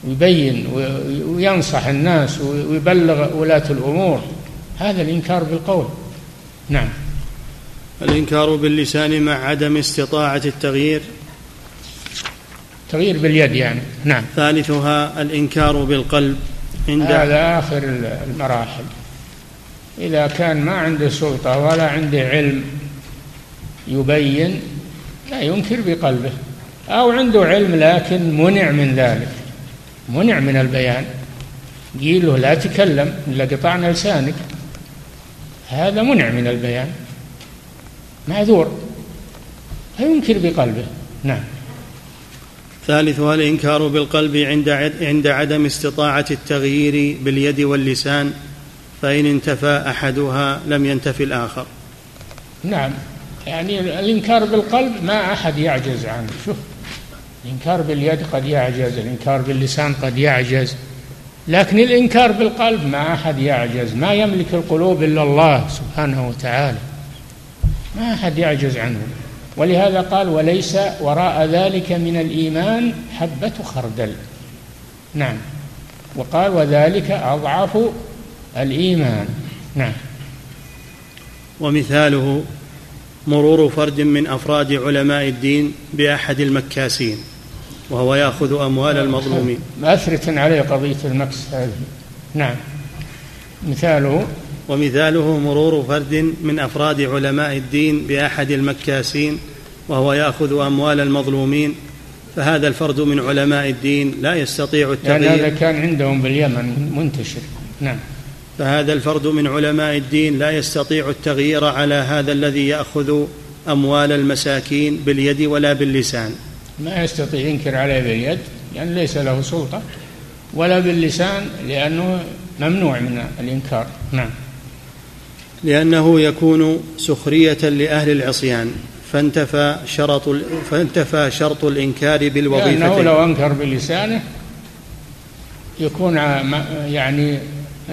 ويبين وينصح الناس ويبلغ ولاة الأمور. هذا الإنكار بالقول. نعم. الإنكار باللسان مع عدم استطاعة التغيير. تغيير باليد يعني. نعم. ثالثها الإنكار بالقلب عند هذا آخر المراحل. إذا كان ما عنده سلطة ولا عنده علم يبين لا ينكر بقلبه. أو عنده علم لكن منع من ذلك. منع من البيان. قيل له لا تكلم إلا قطعنا لسانك. هذا منع من البيان. معذور. فينكر بقلبه. نعم. ثالثها الإنكار بالقلب عند عند عدم استطاعة التغيير باليد واللسان؟ فإن انتفى أحدها لم ينتفي الآخر. نعم. يعني الإنكار بالقلب ما أحد يعجز عنه. شوف الإنكار باليد قد يعجز الإنكار باللسان قد يعجز لكن الإنكار بالقلب ما أحد يعجز ما يملك القلوب إلا الله سبحانه وتعالى. ما أحد يعجز عنه. ولهذا قال وليس وراء ذلك من الإيمان حبة خردل نعم. وقال وذلك أضعف الإيمان نعم. ومثاله مرور فرد من أفراد علماء الدين بأحد المكاسين وهو يأخذ أموال المظلومين. مأثرة عليه قضية المكس هذه. نعم. مثاله؟ ومثاله مرور فرد من أفراد علماء الدين بأحد المكاسين وهو يأخذ أموال المظلومين. فهذا الفرد من علماء الدين لا يستطيع التغيير يعني هذا كان عندهم باليمن منتشر. نعم. فهذا الفرد من علماء الدين لا يستطيع التغيير على هذا الذي يأخذ أموال المساكين باليد ولا باللسان. ما يستطيع ينكر عليه باليد لأن يعني ليس له سلطة ولا باللسان لأنه ممنوع من الإنكار. نعم. لأنه يكون سخرية لأهل العصيان. فانتفى شرط فانتفى شرط الإنكار بالوظيفتين لأنه لو أنكر بلسانه يكون يعني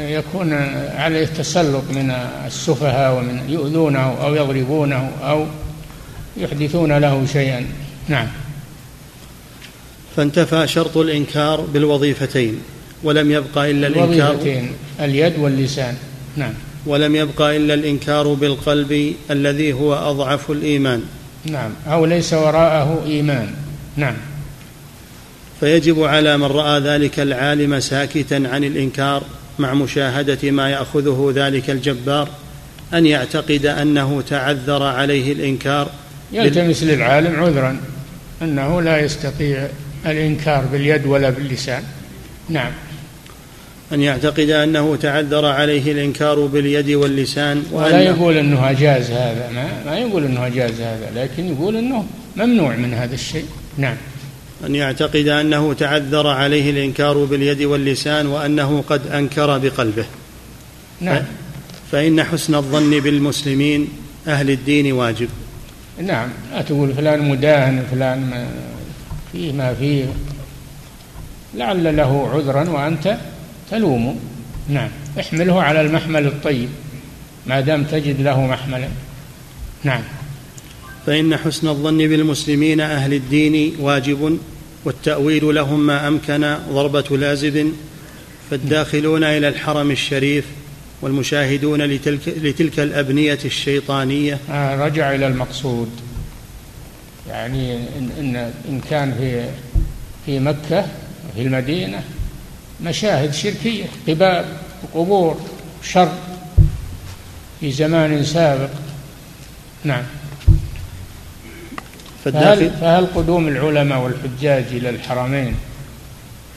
يكون عليه تسلط من السفهاء ومن يؤذونه أو يضربونه أو يحدثون له شيئا. نعم. فانتفى شرط الإنكار بالوظيفتين ولم يبقى إلا الإنكار اليد واللسان. نعم. ولم يبقى إلا الإنكار بالقلب الذي هو أضعف الإيمان. نعم. أو ليس وراءه إيمان. نعم. فيجب على من رأى ذلك العالم ساكتا عن الإنكار مع مشاهدة ما يأخذه ذلك الجبار أن يعتقد أنه تعذر عليه الإنكار يلتمس للعالم عذرا أنه لا يستطيع الإنكار باليد ولا باللسان. نعم. أن يعتقد أنه تعذر عليه الإنكار باليد واللسان ولا يقول أنه أجاز هذا ما, ما يقول أنه أجاز هذا لكن يقول أنه ممنوع من هذا الشيء. نعم. أن يعتقد أنه تعذر عليه الإنكار باليد واللسان وأنه قد أنكر بقلبه. نعم. فإن حسن الظن بالمسلمين أهل الدين واجب. نعم. لا تقول فلان مداهن فلان ما فيه ما فيه. لعل له عذرا وأنت تلومه. نعم. احمله على المحمل الطيب. ما دام تجد له محملا. نعم. فإن حسن الظن بالمسلمين أهل الدين واجب والتأويل لهم ما أمكن ضربة لازب. فالداخلون إلى الحرم الشريف والمشاهدون لتلك, لتلك الأبنية الشيطانية. آه رجع إلى المقصود. يعني إن, إن, إن كان في في مكة في المدينة مشاهد شركية قباب وقبور شر في زمان سابق. نعم. فهل, فهل قدوم العلماء والحجاج إلى الحرمين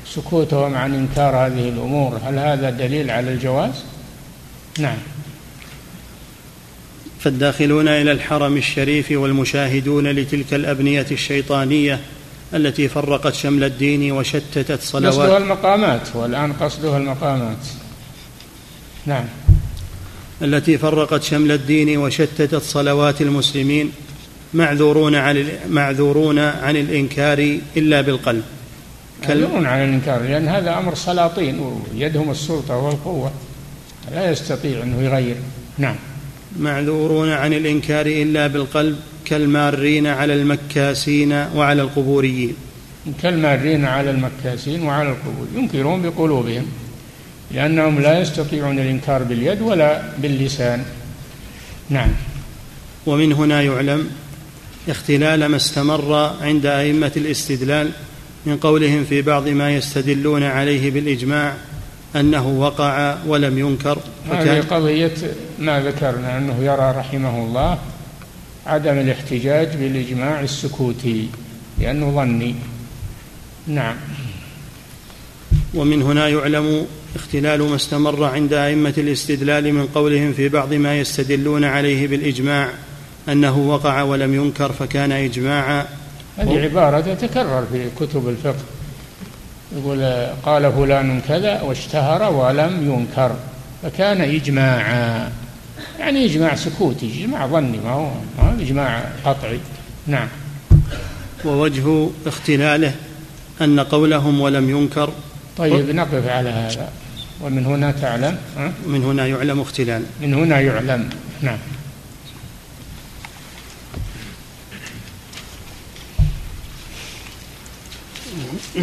سكوتهم عن إنكار هذه الأمور هل هذا دليل على الجواز؟ نعم. فالداخلون إلى الحرم الشريف والمشاهدون لتلك الأبنية الشيطانية التي فرقت شمل الدين وشتتت صلوات قصدها المقامات والآن قصدها المقامات. نعم. التي فرقت شمل الدين وشتتت صلوات المسلمين معذورون عن معذورون عن الإنكار إلا بالقلب. معذورون عن الإنكار لأن هذا أمر سلاطين ويدهم السلطة والقوة. لا يستطيع أنه يغير. نعم. معذورون عن الإنكار إلا بالقلب كالمارين على المكاسين وعلى القبوريين. كالمارين على المكاسين وعلى القبور ينكرون بقلوبهم لأنهم لا يستطيعون الإنكار باليد ولا باللسان. نعم. ومن هنا يعلم اختلال ما استمر عند أئمة الاستدلال من قولهم في بعض ما يستدلون عليه بالإجماع أنه وقع ولم ينكر. هذه قضية ما ذكرنا أنه يرى رحمه الله عدم الاحتجاج بالإجماع السكوتي لأنه ظني. نعم. ومن هنا يعلم اختلال ما استمر عند أئمة الاستدلال من قولهم في بعض ما يستدلون عليه بالإجماع. أنه وقع ولم ينكر فكان إجماعا. هذه عبارة تتكرر في كتب الفقه. يقول قال فلان كذا واشتهر ولم ينكر فكان إجماعا. يعني إجماع سكوتي إجماع ظني ما هو ما هو إجماع قطعي. نعم. ووجه اختلاله أن قولهم ولم ينكر. طيب نقف على هذا. ومن هنا تعلم من هنا يعلم اختلال. من هنا يعلم. نعم.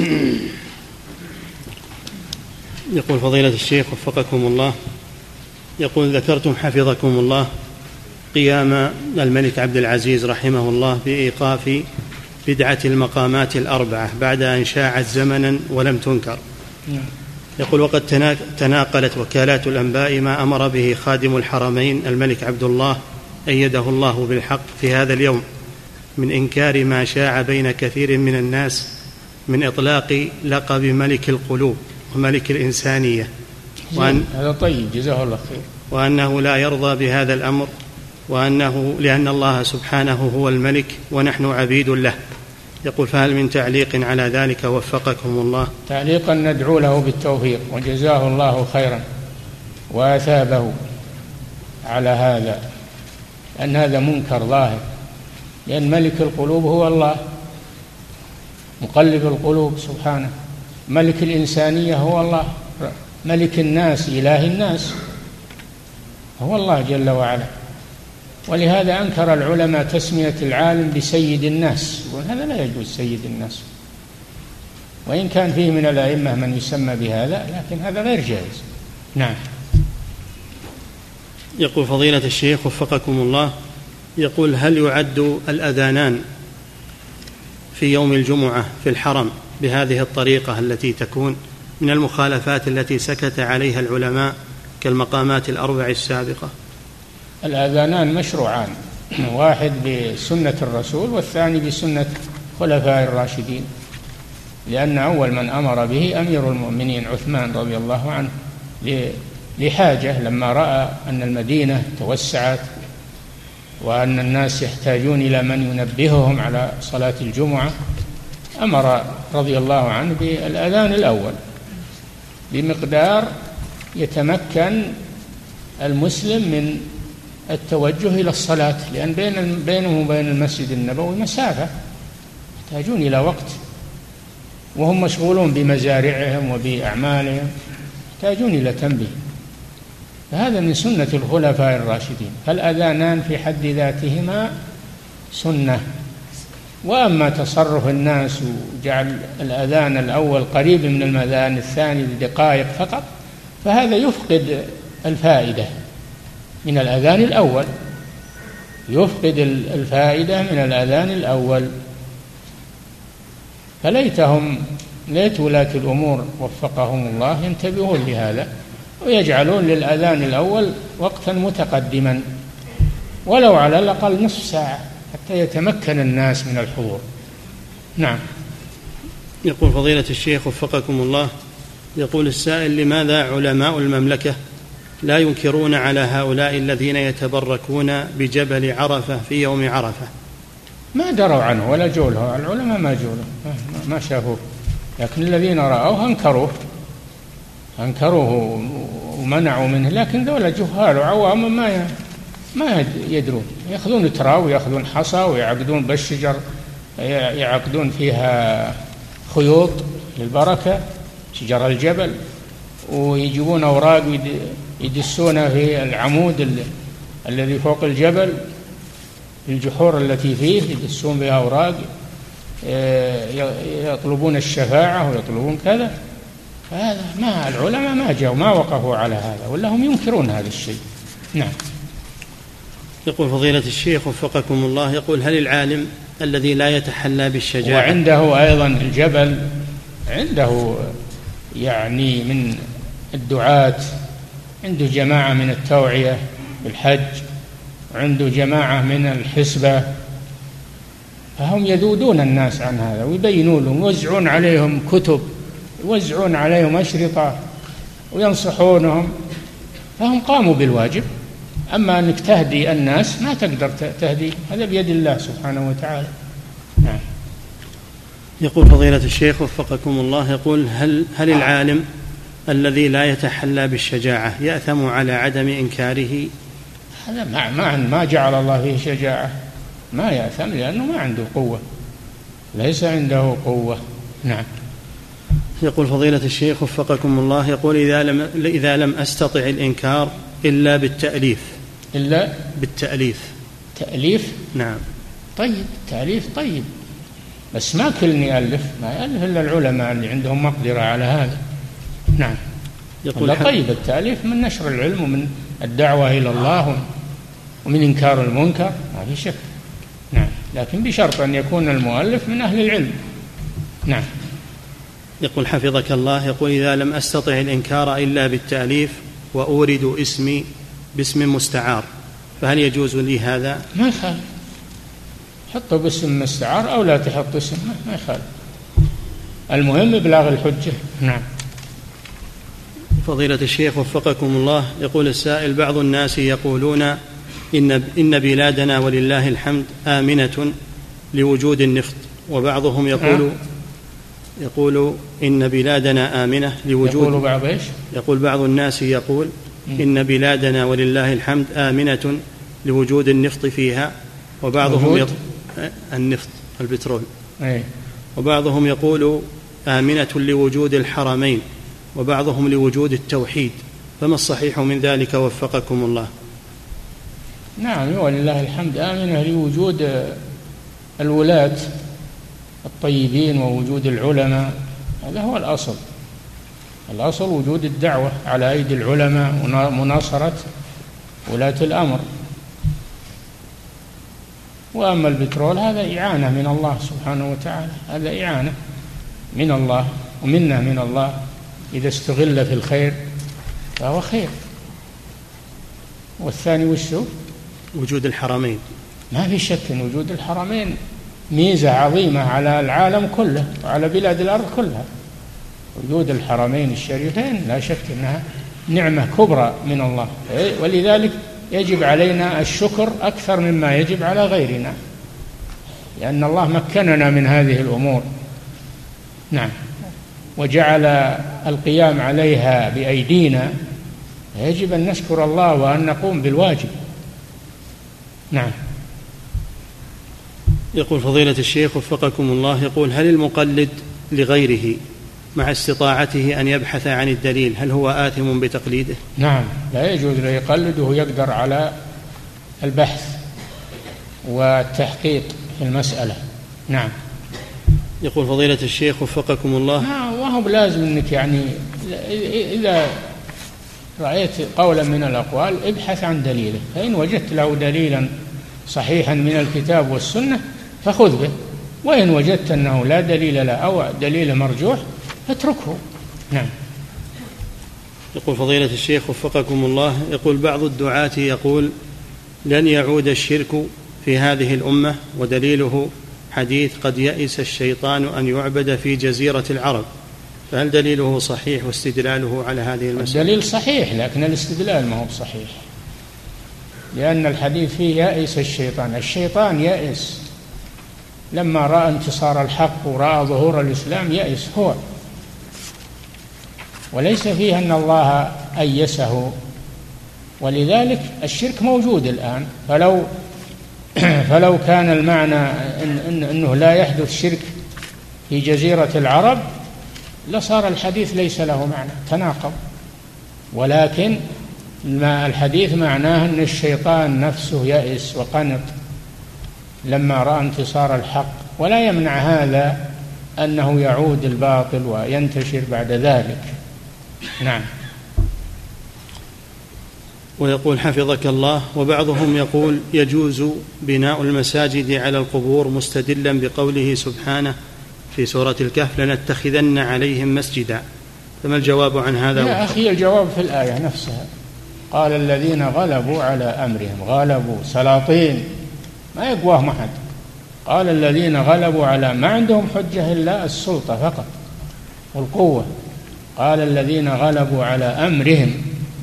يقول فضيلة الشيخ وفقكم الله. يقول ذكرتم حفظكم الله قيام الملك عبد العزيز رحمه الله بإيقاف بدعة المقامات الأربعة بعد أن شاعت زمنا ولم تنكر. يقول وقد تناقلت وكالات الأنباء ما أمر به خادم الحرمين الملك عبد الله أيده الله بالحق في هذا اليوم من إنكار ما شاع بين كثير من الناس من إطلاق لقب ملك القلوب وملك الإنسانية. وأن هذا طيب جزاه الله خير. وأنه لا يرضى بهذا الأمر وأنه لأن الله سبحانه هو الملك ونحن عبيد له. يقول فهل من تعليق على ذلك وفقكم الله؟ تعليقا ندعو له بالتوفيق وجزاه الله خيرا وأثابه على هذا أن هذا منكر ظاهر لأن ملك القلوب هو الله. مقلب القلوب سبحانه. ملك الإنسانية هو الله. ملك الناس إله الناس. هو الله جل وعلا. ولهذا أنكر العلماء تسمية العالم بسيد الناس. وهذا لا يجوز سيد الناس. وإن كان فيه من الأئمة من يسمى بهذا لكن هذا غير جائز. نعم. يقول فضيلة الشيخ وفقكم الله يقول هل يعد الأذانان في يوم الجمعة في الحرم بهذه الطريقة التي تكون من المخالفات التي سكت عليها العلماء كالمقامات الأربع السابقة. الآذانان مشروعان واحد بسنة الرسول والثاني بسنة خلفاء الراشدين لأن أول من أمر به أمير المؤمنين عثمان رضي الله عنه لحاجة لما رأى أن المدينة توسعت وأن الناس يحتاجون إلى من ينبههم على صلاة الجمعة. أمر رضي الله عنه بالأذان الأول. بمقدار يتمكن المسلم من التوجه إلى الصلاة لأن بين بينه وبين المسجد النبوي مسافة. يحتاجون إلى وقت. وهم مشغولون بمزارعهم وبأعمالهم. يحتاجون إلى تنبيه. فهذا من سنة الخلفاء الراشدين. فالأذانان في حد ذاتهما سنة. وأما تصرف الناس وجعل الأذان الأول قريب من الأذان الثاني بدقائق فقط فهذا يفقد الفائدة من الأذان الأول. يفقد الفائدة من الأذان الأول. فليتهم ليت ولاة الأمور وفقهم الله ينتبهون لهذا. ويجعلون للأذان الأول وقتا متقدما ولو على الأقل نصف ساعة حتى يتمكن الناس من الحضور. نعم. يقول فضيلة الشيخ وفقكم الله يقول السائل لماذا علماء المملكة لا ينكرون على هؤلاء الذين يتبركون بجبل عرفة في يوم عرفة؟ ما دروا عنه ولا جوله العلماء ما جوله ما شافوه. لكن الذين رأوه أنكروه. أنكروه ومنعوا منه لكن ذولا جهال وعوام ما ما يدرون. يأخذون تراب وياخذون حصى ويعقدون بالشجر يعقدون فيها خيوط للبركة شجر الجبل ويجيبون أوراق يدسون في العمود الذي فوق الجبل الجحور التي فيه يدسون بها أوراق آه، يطلبون الشفاعة ويطلبون كذا. فهذا ما العلماء ما جاءوا ما وقفوا على هذا ولا هم ينكرون هذا الشيء. نعم. يقول فضيلة الشيخ وفقكم الله يقول هل العالم الذي لا يتحلى بالشجاعة؟ وعنده أيضا الجبل عنده يعني من الدعاة عنده جماعة من التوعية بالحج عنده جماعة من الحسبة. فهم يذودون الناس عن هذا ويبينون لهم يوزعون عليهم كتب. يوزعون عليهم أشرطة وينصحونهم فهم قاموا بالواجب. أما أنك تهدي الناس ما تقدر تهدي هذا بيد الله سبحانه وتعالى. نعم. يقول فضيلة الشيخ وفقكم الله يقول هل هل العالم الذي لا يتحلى بالشجاعة يأثم على عدم إنكاره؟ هذا ما ما ما جعل الله فيه شجاعة. ما يأثم لأنه ما عنده قوة. ليس عنده قوة. نعم. يقول فضيلة الشيخ وفقكم الله يقول إذا لم إذا لم أستطع الإنكار إلا بالتأليف. إلا بالتأليف. تأليف؟ نعم. طيب التأليف طيب. بس ما كل يألف ما يألف إلا العلماء اللي عندهم مقدرة على هذا. نعم. يقول طيب التأليف من نشر العلم ومن الدعوة إلى الله ومن إنكار المنكر ما في شك. نعم. لكن بشرط أن يكون المؤلف من أهل العلم. نعم. يقول حفظك الله يقول إذا لم أستطع الإنكار إلا بالتأليف وأورد اسمي باسم مستعار فهل يجوز لي هذا؟ ما يخالف حطه باسم مستعار أو لا تحط اسم ما يخالف المهم إبلاغ الحجة نعم فضيلة الشيخ وفقكم الله يقول السائل بعض الناس يقولون إن إن بلادنا ولله الحمد آمنة لوجود النفط وبعضهم يقول نعم. يقول إن بلادنا آمنة لوجود يقول بعض إيش؟ يقول بعض الناس يقول إن بلادنا ولله الحمد آمنة لوجود النفط فيها وبعضهم يط... النفط البترول. أي. وبعضهم يقول آمنة لوجود الحرمين وبعضهم لوجود التوحيد. فما الصحيح من ذلك وفقكم الله؟ نعم ولله الحمد آمنة لوجود الولاة. الطيبين ووجود العلماء. هذا هو الأصل. الأصل وجود الدعوة على أيدي العلماء ومناصرة ولاة الأمر. وأما البترول هذا إعانة من الله سبحانه وتعالى. هذا إعانة من الله ومنا من الله. إذا استغل في الخير فهو خير. والثاني وشو وجود الحرمين. ما في شك إن وجود الحرمين. ميزة عظيمة على العالم كله وعلى بلاد الأرض كلها. وجود الحرمين الشريفين لا شك إنها نعمة كبرى من الله. ولذلك يجب علينا الشكر أكثر مما يجب على غيرنا. لأن الله مكننا من هذه الأمور. نعم. وجعل القيام عليها بأيدينا. يجب أن نشكر الله وأن نقوم بالواجب. نعم. يقول فضيلة الشيخ وفقكم الله يقول هل المقلد لغيره مع استطاعته أن يبحث عن الدليل هل هو آثم بتقليده؟ نعم لا يجوز له يقلد وهو يقدر على البحث والتحقيق في المسألة. نعم. يقول فضيلة الشيخ وفقكم الله. نعم وهو لازم أنك يعني إذا رأيت قولا من الأقوال ابحث عن دليله. فإن وجدت له دليلا صحيحا من الكتاب والسنة فخذ به. وإن وجدت أنه لا دليل له أو دليل مرجوح فاتركه نعم. يقول فضيلة الشيخ وفقكم الله يقول بعض الدعاة يقول لن يعود الشرك في هذه الأمة ودليله حديث قد يئس الشيطان أن يعبد في جزيرة العرب. فهل دليله صحيح واستدلاله على هذه المسألة؟ الدليل صحيح لكن الاستدلال ما هو صحيح لأن الحديث فيه يئس الشيطان. الشيطان يئس لما رأى انتصار الحق ورأى ظهور الإسلام يئس هو. وليس فيه أن الله أيسه. ولذلك الشرك موجود الآن. فلو فلو كان المعنى إن إن أنه لا يحدث شرك في جزيرة العرب لصار الحديث ليس له معنى تناقض. ولكن ما الحديث معناه أن الشيطان نفسه يئس وقنط. لما رأى انتصار الحق ولا يمنع هذا أنه يعود الباطل وينتشر بعد ذلك. نعم. ويقول حفظك الله. وبعضهم يقول يجوز بناء المساجد على القبور مستدلا بقوله سبحانه في سورة الكهف لنتخذن عليهم مسجدا. فما الجواب عن هذا؟ يا أخي الجواب في الآية نفسها. قال الذين غلبوا على أمرهم غلبوا سلاطين. ما يقواهم أحد قال الذين غلبوا على ما عندهم حجة إلا السلطة فقط والقوة. قال الذين غلبوا على أمرهم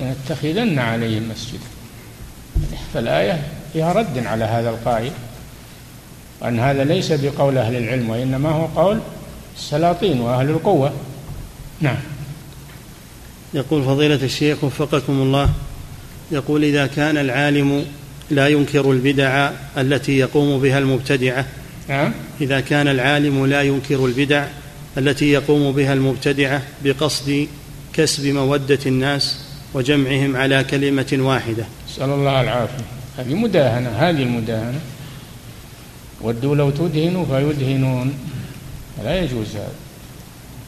لنتخذن عليهم مسجدا. فالآية فيها رد على هذا القائل أن هذا ليس بقول أهل العلم وإنما هو قول السلاطين وأهل القوة. نعم. يقول فضيلة الشيخ وفقكم الله يقول إذا كان العالم لا ينكر البدع التي يقوم بها المبتدعة نعم. إذا كان العالم لا ينكر البدع التي يقوم بها المبتدعة بقصد كسب مودة الناس وجمعهم على كلمة واحدة. نسأل الله العافية. هذه مداهنة هذه المداهنة. ودوا لو تدهنوا فيدهنون. لا يجوز هذا.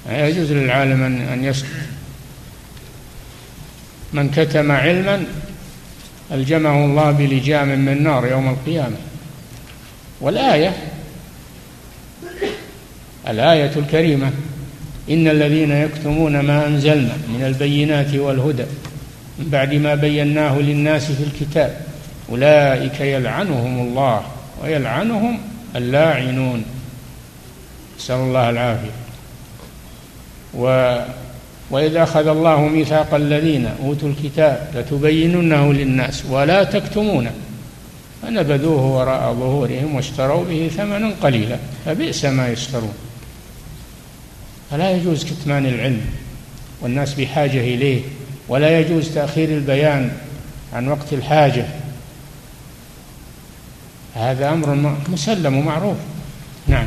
لا يجوز للعالم أن يسكت. من كتم علما ألجمه الله بلجام من نار يوم القيامة. والآية الآية الكريمة إن الذين يكتمون ما أنزلنا من البينات والهدى من بعد ما بيناه للناس في الكتاب أولئك يلعنهم الله ويلعنهم اللاعنون. نسأل الله العافية. و وإذا أخذ الله ميثاق الذين أوتوا الكتاب لتبيننه للناس ولا تكتمونه فنبذوه وراء ظهورهم واشتروا به ثمنا قليلا فبئس ما يشترون. فلا يجوز كتمان العلم والناس بحاجة إليه ولا يجوز تأخير البيان عن وقت الحاجة. هذا أمر مسلم ومعروف. نعم.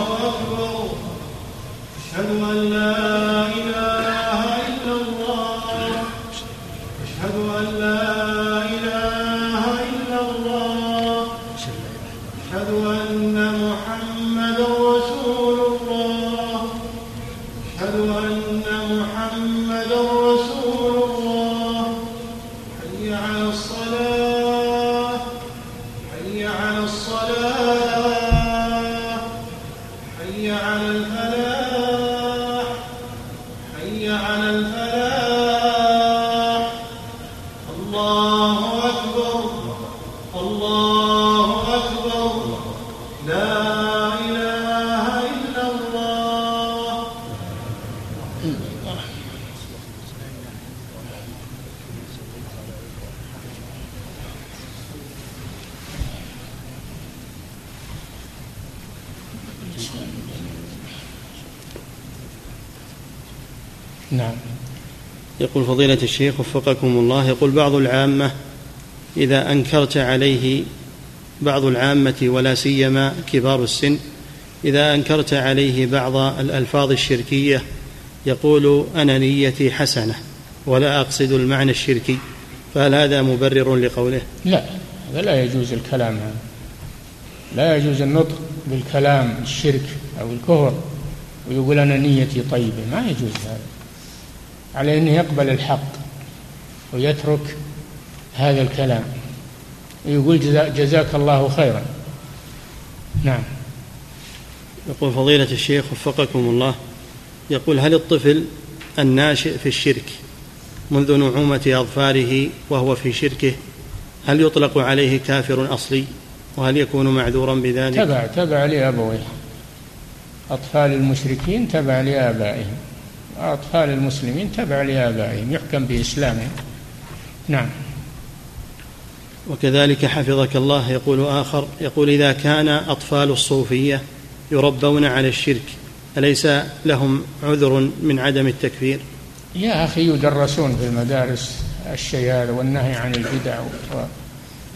فضيلة الشيخ وفقكم الله يقول بعض العامة إذا أنكرت عليه بعض العامة ولا سيما كبار السن إذا أنكرت عليه بعض الألفاظ الشركية يقول أنا نيتي حسنة ولا أقصد المعنى الشركي فهل هذا مبرر لقوله؟ لا هذا لا يجوز الكلام هذا لا يجوز النطق بالكلام الشرك أو الكفر ويقول أنا نيتي طيبة ما يجوز هذا على أنه يقبل الحق ويترك هذا الكلام. يقول جزاك الله خيرا. نعم. يقول فضيلة الشيخ وفقكم الله يقول هل الطفل الناشئ في الشرك منذ نعومة أظفاره وهو في شركه هل يطلق عليه كافر أصلي؟ وهل يكون معذورا بذلك؟ تبع تبع لأبويه. أطفال المشركين تبع لآبائهم. أطفال المسلمين تبع لآبائهم يحكم بإسلامهم. نعم. وكذلك حفظك الله يقول آخر يقول إذا كان أطفال الصوفية يربون على الشرك أليس لهم عذر من عدم التكفير؟ يا أخي يدرسون في المدارس الشيء هذا والنهي عن البدع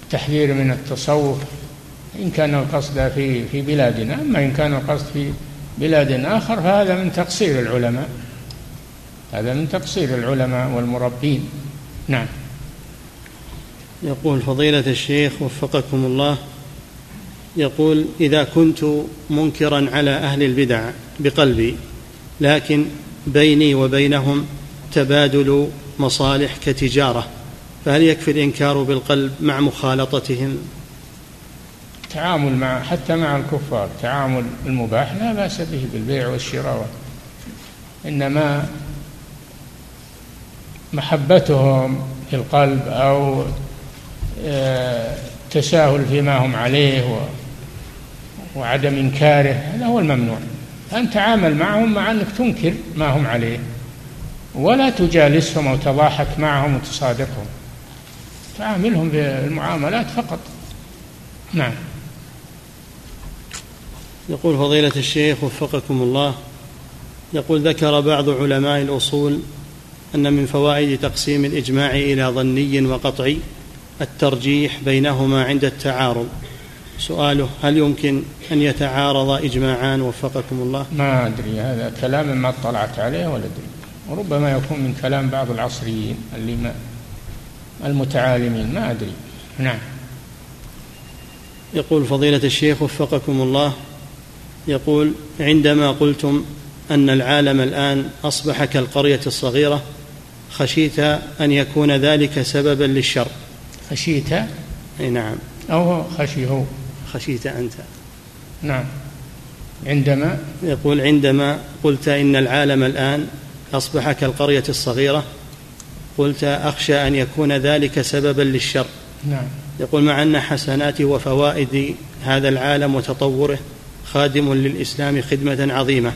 والتحذير من التصوف إن كان القصد في في بلادنا. أما إن كان القصد في بلاد آخر فهذا من تقصير العلماء. هذا من تقصير العلماء والمربين. نعم. يقول فضيلة الشيخ وفقكم الله يقول إذا كنت منكرا على أهل البدع بقلبي لكن بيني وبينهم تبادل مصالح كتجارة فهل يكفي الإنكار بالقلب مع مخالطتهم؟ تعامل مع حتى مع الكفار تعامل المباح لا بأس به بالبيع والشراء إنما محبتهم في القلب أو آه، تساهل فيما هم عليه وعدم إنكاره هذا هو الممنوع. أن تعامل معهم مع أنك تنكر ما هم عليه ولا تجالسهم أو تضاحك معهم وتصادقهم. تعاملهم بالمعاملات فقط. نعم. يقول فضيلة الشيخ وفقكم الله يقول ذكر بعض علماء الأصول أن من فوائد تقسيم الإجماع إلى ظني وقطعي الترجيح بينهما عند التعارض. سؤاله هل يمكن أن يتعارض إجماعان وفقكم الله؟ ما أدري. هذا كلام ما اطلعت عليه ولا أدري. وربما يكون من كلام بعض العصريين اللي ما المتعالمين. ما أدري. نعم. يقول فضيلة الشيخ وفقكم الله يقول عندما قلتم أن العالم الآن أصبح كالقرية الصغيرة خشيت أن يكون ذلك سببا للشر. خشيت؟ أي نعم. أو خشي هو خشيت أنت. نعم. عندما؟ يقول عندما قلت إن العالم الآن أصبح كالقرية الصغيرة قلت أخشى أن يكون ذلك سببا للشر. نعم. يقول مع أن حسنات وفوائد هذا العالم وتطوره خادم للإسلام خدمة عظيمة.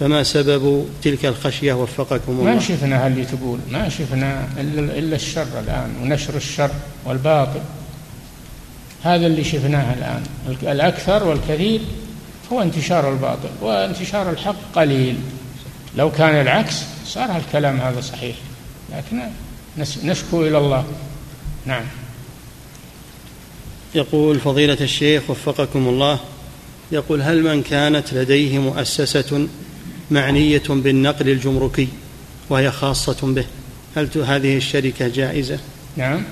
فما سبب تلك الخشية؟ وفقكم الله. ما شفنا اللي تقول ما شفنا إلا الشر الآن ونشر الشر والباطل. هذا اللي شفناه الآن. الأكثر والكثير هو انتشار الباطل وانتشار الحق قليل. لو كان العكس صار الكلام هذا صحيح. لكن نشكو إلى الله. نعم. يقول فضيلة الشيخ وفقكم الله يقول هل من كانت لديه مؤسسة معنية بالنقل الجمركي وهي خاصة به. هل هذه الشركة جائزة؟ نعم.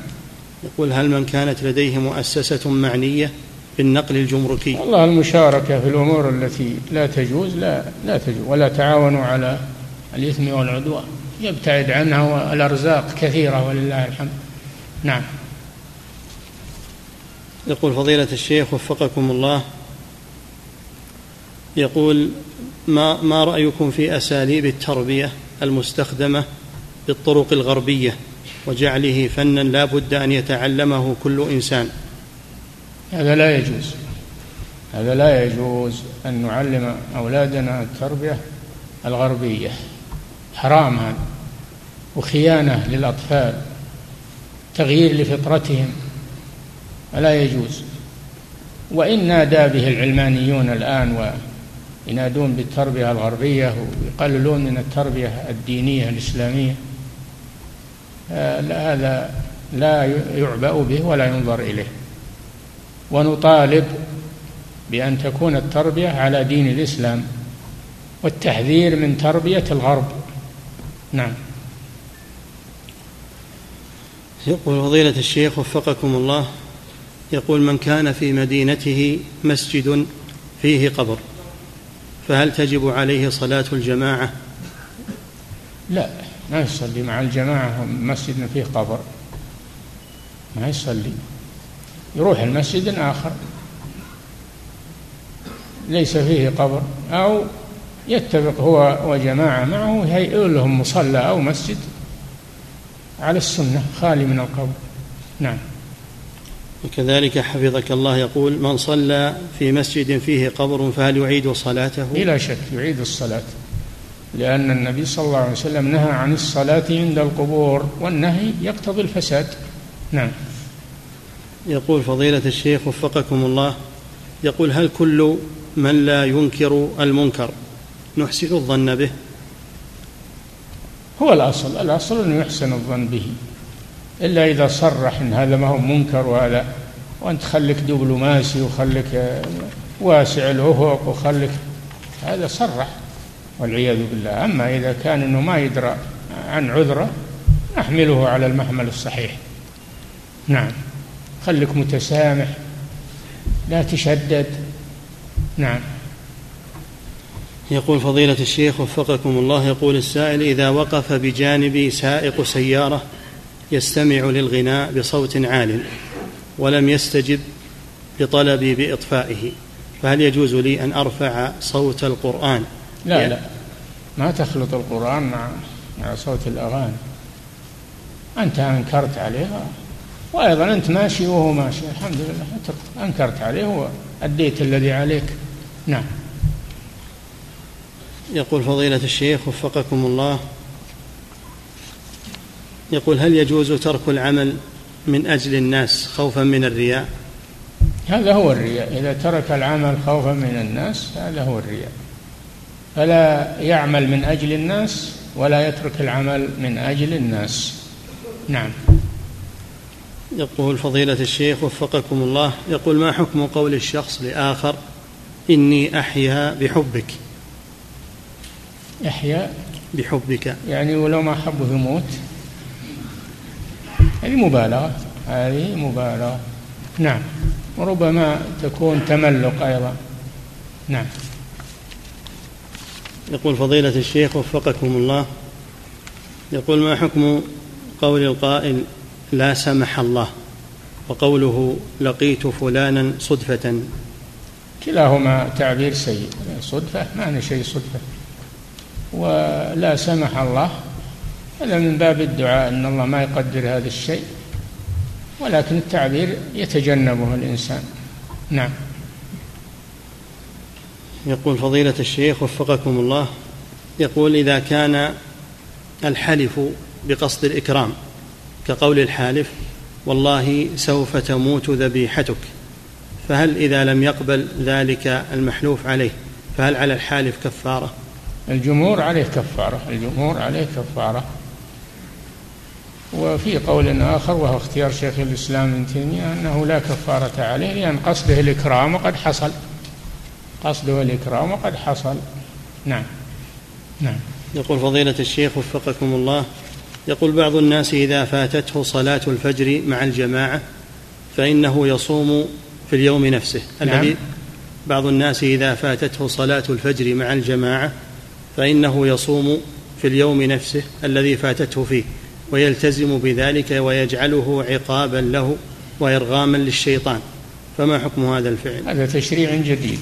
يقول هل من كانت لديه مؤسسة معنية بالنقل الجمركي؟ والله المشاركة في الأمور التي لا تجوز لا لا تجوز ولا تعاونوا على الإثم والعدوان. يبتعد عنها والأرزاق كثيرة ولله الحمد. نعم. يقول فضيلة الشيخ وفقكم الله يقول ما ما رأيكم في أساليب التربية المستخدمة بالطرق الغربية وجعله فنا لا بد أن يتعلمه كل إنسان؟ هذا لا يجوز. هذا لا يجوز أن نعلم أولادنا التربية الغربية. حرام هذا. وخيانة للأطفال. تغيير لفطرتهم. فلا يجوز. وإن نادى به العلمانيون الآن وينادون بالتربية الغربية ويقللون من التربية الدينية الإسلامية. آه، هذا لا يعبأ به ولا ينظر إليه. ونطالب بأن تكون التربية على دين الإسلام والتحذير من تربية الغرب. نعم. يقول فضيلة الشيخ وفقكم الله يقول من كان في مدينته مسجد فيه قبر. فهل تجب عليه صلاة الجماعة؟ لا ما يصلي مع الجماعة مسجد فيه قبر. ما يصلي. يروح المسجد آخر ليس فيه قبر. أو يتفق هو وجماعة معه يهيئ لهم مصلى أو مسجد على السنة خالي من القبر. نعم. وكذلك حفظك الله يقول من صلى في مسجد فيه قبر فهل يعيد صلاته؟ بلا شك يعيد الصلاة لأن النبي صلى الله عليه وسلم نهى عن الصلاة عند القبور والنهي يقتضي الفساد. نعم. يقول فضيلة الشيخ وفقكم الله يقول هل كل من لا ينكر المنكر نحسن الظن به؟ هو الأصل الأصل أنه يحسن الظن به. إلا إذا صرح أن هذا ما هو منكر وهذا وأنت خليك دبلوماسي وخليك واسع الأفق وخليك هذا صرح والعياذ بالله. أما إذا كان أنه ما يدرى عن عذره نحمله على المحمل الصحيح. نعم. خليك متسامح لا تشدد. نعم. يقول فضيلة الشيخ وفقكم الله يقول السائل إذا وقف بجانبي سائق سيارة يستمع للغناء بصوت عال ولم يستجب لطلبي بإطفائه فهل يجوز لي أن أرفع صوت القرآن؟ لا لا. ما تخلط القرآن مع مع صوت الأغاني. أنت أنكرت عليه وأيضا أنت ماشي وهو ماشي. الحمد لله. أنكرت عليه وأديت الذي عليك. نعم. يقول فضيلة الشيخ وفقكم الله يقول هل يجوز ترك العمل من أجل الناس خوفا من الرياء؟ هذا هو الرياء. إذا ترك العمل خوفا من الناس هذا هو الرياء. فلا يعمل من أجل الناس ولا يترك العمل من أجل الناس. نعم. يقول فضيلة الشيخ وفقكم الله يقول ما حكم قول الشخص لآخر إني أحيا بحبك؟ يحيا بحبك. يعني ولو ما حبه يموت. هذه مبالغة هذه مبالغة. نعم. وربما تكون تملق أيضا. نعم. يقول فضيلة الشيخ وفقكم الله يقول ما حكم قول القائل لا سمح الله وقوله لقيت فلانا صدفة؟ كلاهما تعبير سيء. صدفة ما شيء صدفة. ولا سمح الله هذا من باب الدعاء أن الله ما يقدر هذا الشيء ولكن التعبير يتجنبه الإنسان. نعم. يقول فضيلة الشيخ وفقكم الله يقول إذا كان الحلف بقصد الإكرام كقول الحالف والله سوف تموت ذبيحتك فهل إذا لم يقبل ذلك المحلوف عليه فهل على الحالف كفارة؟ الجمهور عليه كفارة الجمهور عليه كفارة. وفي قول آخر وهو اختيار شيخ الإسلام ابن تيمية أنه لا كفارة عليه لأن قصده الإكرام وقد حصل. قصده الإكرام وقد حصل. نعم. نعم. يقول فضيلة الشيخ وفقكم الله يقول بعض الناس إذا فاتته صلاة الفجر مع الجماعة فإنه يصوم في اليوم نفسه. نعم. الذي بعض الناس إذا فاتته صلاة الفجر مع الجماعة فإنه يصوم في اليوم نفسه الذي فاتته فيه. ويلتزم بذلك ويجعله عقابا له وإرغاما للشيطان. فما حكم هذا الفعل؟ هذا تشريع جديد.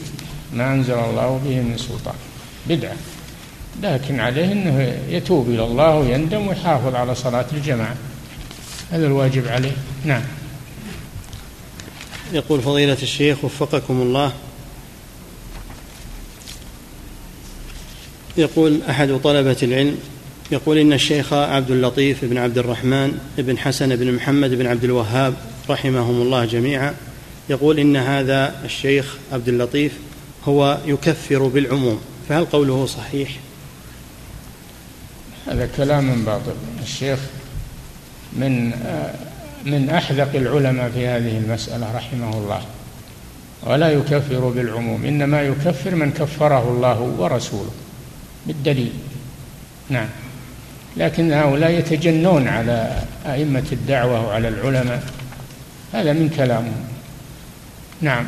ما أنزل الله به من سلطان. بدعة. لكن عليه أنه يتوب إلى الله ويندم ويحافظ على صلاة الجماعة. هذا الواجب عليه. نعم. يقول فضيلة الشيخ وفقكم الله. يقول أحد طلبة العلم يقول إن الشيخ عبد اللطيف بن عبد الرحمن بن حسن بن محمد بن عبد الوهاب رحمهم الله جميعا يقول إن هذا الشيخ عبد اللطيف هو يكفر بالعموم فهل قوله صحيح؟ هذا كلام باطل. الشيخ من من أحذق العلماء في هذه المسألة رحمه الله ولا يكفر بالعموم إنما يكفر من كفره الله ورسوله بالدليل. نعم. لكن هؤلاء يتجنون على أئمة الدعوة وعلى العلماء. هذا من كلامهم نعم.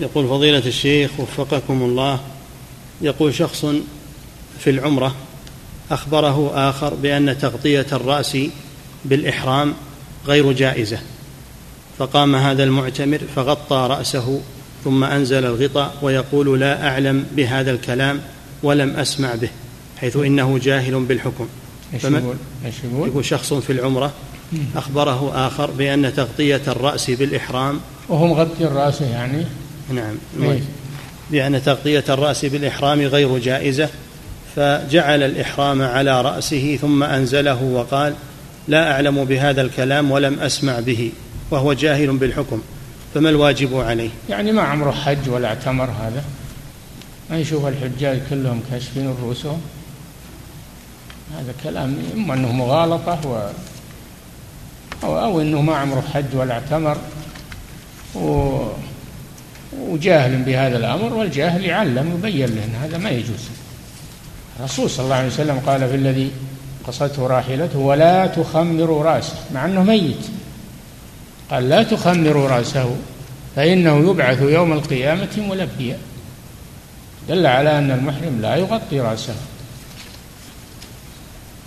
يقول فضيلة الشيخ وفقكم الله يقول شخص في العمرة أخبره آخر بأن تغطية الرأس بالإحرام غير جائزة فقام هذا المعتمر فغطى رأسه ثم أنزل الغطاء ويقول لا أعلم بهذا الكلام ولم أسمع به. حيث إنه جاهل بالحكم. إيش يقول؟ شخص في العمرة أخبره آخر بأن تغطية الرأس بالإحرام. وهو مغطي الرأس يعني؟ نعم؟ بأن تغطية الرأس بالإحرام غير جائزة فجعل الإحرام على رأسه ثم أنزله وقال لا أعلم بهذا الكلام ولم أسمع به وهو جاهل بالحكم فما الواجب عليه؟ يعني ما عمره حج ولا اعتمر هذا؟ ما يشوف الحجاج كلهم كاشفين رؤوسهم؟ هذا كلام إما أنه مغالطة و أو, أو أنه ما عمره حج ولا اعتمر. و وجاهل بهذا الأمر والجاهل يعلم ويبين له أن هذا ما يجوز. الرسول صلى الله عليه وسلم قال في الذي قصته راحلته ولا تخمروا رأسه. مع أنه ميت. قال لا تخمروا رأسه فإنه يبعث يوم القيامة ملبيا. دل على أن المحرم لا يغطي رأسه.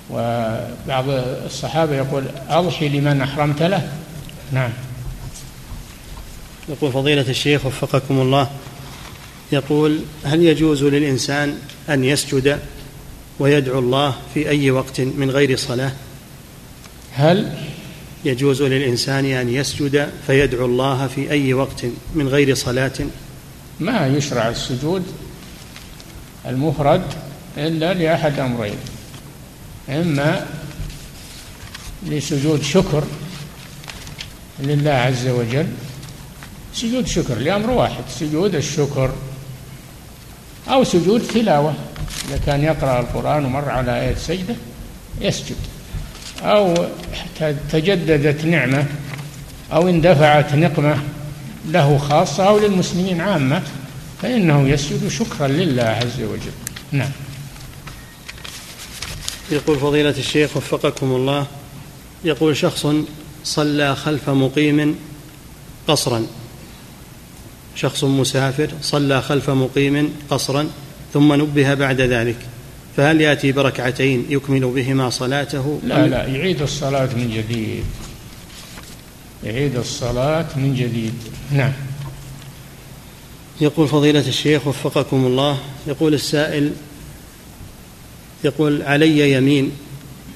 وبعض الصحابة يقول أضحي لمن أحرمت له. نعم. يقول فضيلة الشيخ وفقكم الله يقول هل يجوز للإنسان أن يسجد ويدعو الله في أي وقت من غير صلاة؟ هل يجوز للإنسان أن يسجد فيدعو الله في أي وقت من غير صلاة؟ ما يشرع السجود المفرد إلا لأحد أمرين. إما لسجود شكر لله عز وجل. سجود شكر لأمر واحد سجود الشكر أو سجود تلاوة. إذا كان يقرأ القرآن ومر على آية سجدة يسجد. أو تجددت نعمة أو اندفعت نقمة له خاصة أو للمسلمين عامة فإنه يسجد شكرا لله عز وجل. نعم. يقول فضيلة الشيخ وفقكم الله يقول شخص صلى خلف مقيم قصرا. شخص مسافر صلى خلف مقيم قصرا ثم نبه بعد ذلك. فهل يأتي بركعتين يكمل بهما صلاته؟ لا لا يعيد الصلاة من جديد. يعيد الصلاة من جديد. نعم. يقول فضيلة الشيخ وفقكم الله يقول السائل يقول علي يمين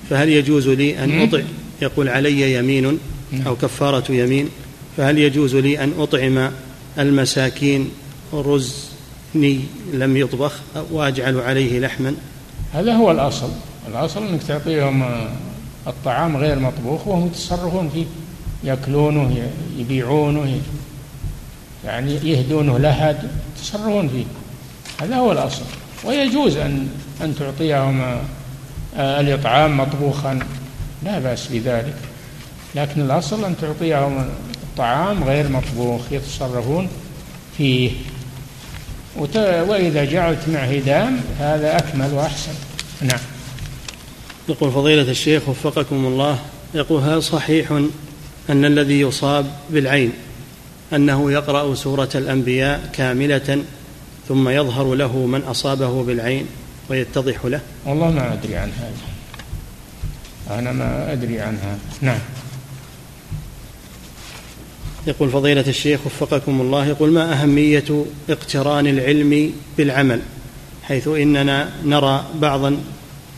فهل يجوز لي أن أطع؟ يقول علي يمين أو كفارة يمين فهل يجوز لي أن أطعم المساكين رزني لم يطبخ وأجعل عليه لحما؟ هذا هو الأصل. الأصل أنك تعطيهم الطعام غير مطبوخ وهم يتصرفون فيه يأكلونه يبيعونه يعني يهدونه لحد يتصرفون فيه. هذا هو الأصل. ويجوز أن أن تعطيهم آه، الإطعام مطبوخا. لا بأس بذلك. لكن الأصل أن تعطيهم الطعام غير مطبوخ يتصرفون فيه. وإذا جعلت مع هدام هذا أكمل وأحسن. نعم. يقول فضيلة الشيخ وفقكم الله يقول هل صحيح أن الذي يصاب بالعين أنه يقرأ سورة الأنبياء كاملة ثم يظهر له من أصابه بالعين ويتضح له. والله ما أدري عن هذا. أنا ما أدري عن هذا. نعم. يقول فضيلة الشيخ وفقكم الله يقول ما أهمية اقتران العلم بالعمل؟ حيث إننا نرى بعضا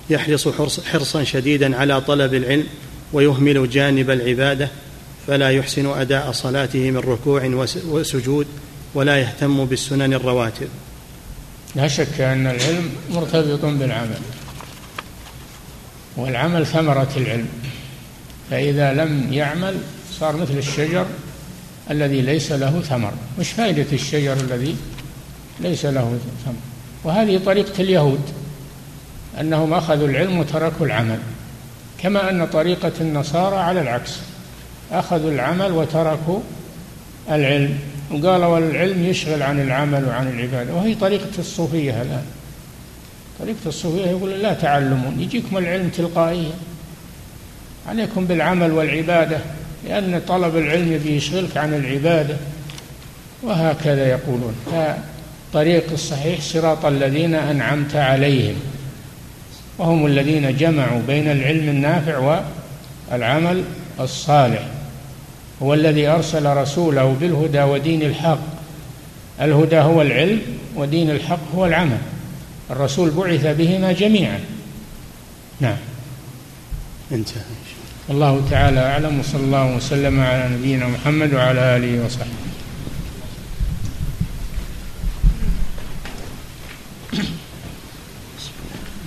يحرص حرصا شديدا على طلب العلم ويهمل جانب العبادة فلا يحسن أداء صلاته من ركوع وسجود ولا يهتم بالسنن الرواتب. لا شك أن العلم مرتبط بالعمل والعمل ثمرة العلم. فإذا لم يعمل صار مثل الشجر الذي ليس له ثمر مش فائدة الشجر الذي ليس له ثمر. وهذه طريقة اليهود أنهم أخذوا العلم وتركوا العمل. كما أن طريقة النصارى على العكس أخذوا العمل وتركوا العلم. وقالوا العلم يشغل عن العمل وعن العبادة. وهي طريقة الصوفية الآن. طريقة الصوفية يقول لا تعلمون يجيكم العلم تلقائيا. عليكم بالعمل والعبادة لأن طلب العلم يشغلك عن العبادة. وهكذا يقولون. فطريق الصحيح صراط الذين أنعمت عليهم. وهم الذين جمعوا بين العلم النافع والعمل الصالح. هو الذي أرسل رسوله بالهدى ودين الحق. الهدى هو العلم ودين الحق هو العمل. الرسول بعث بهما جميعا. نعم. انتهى. الله تعالى أعلم وصلى الله وسلم على نبينا محمد وعلى آله وصحبه.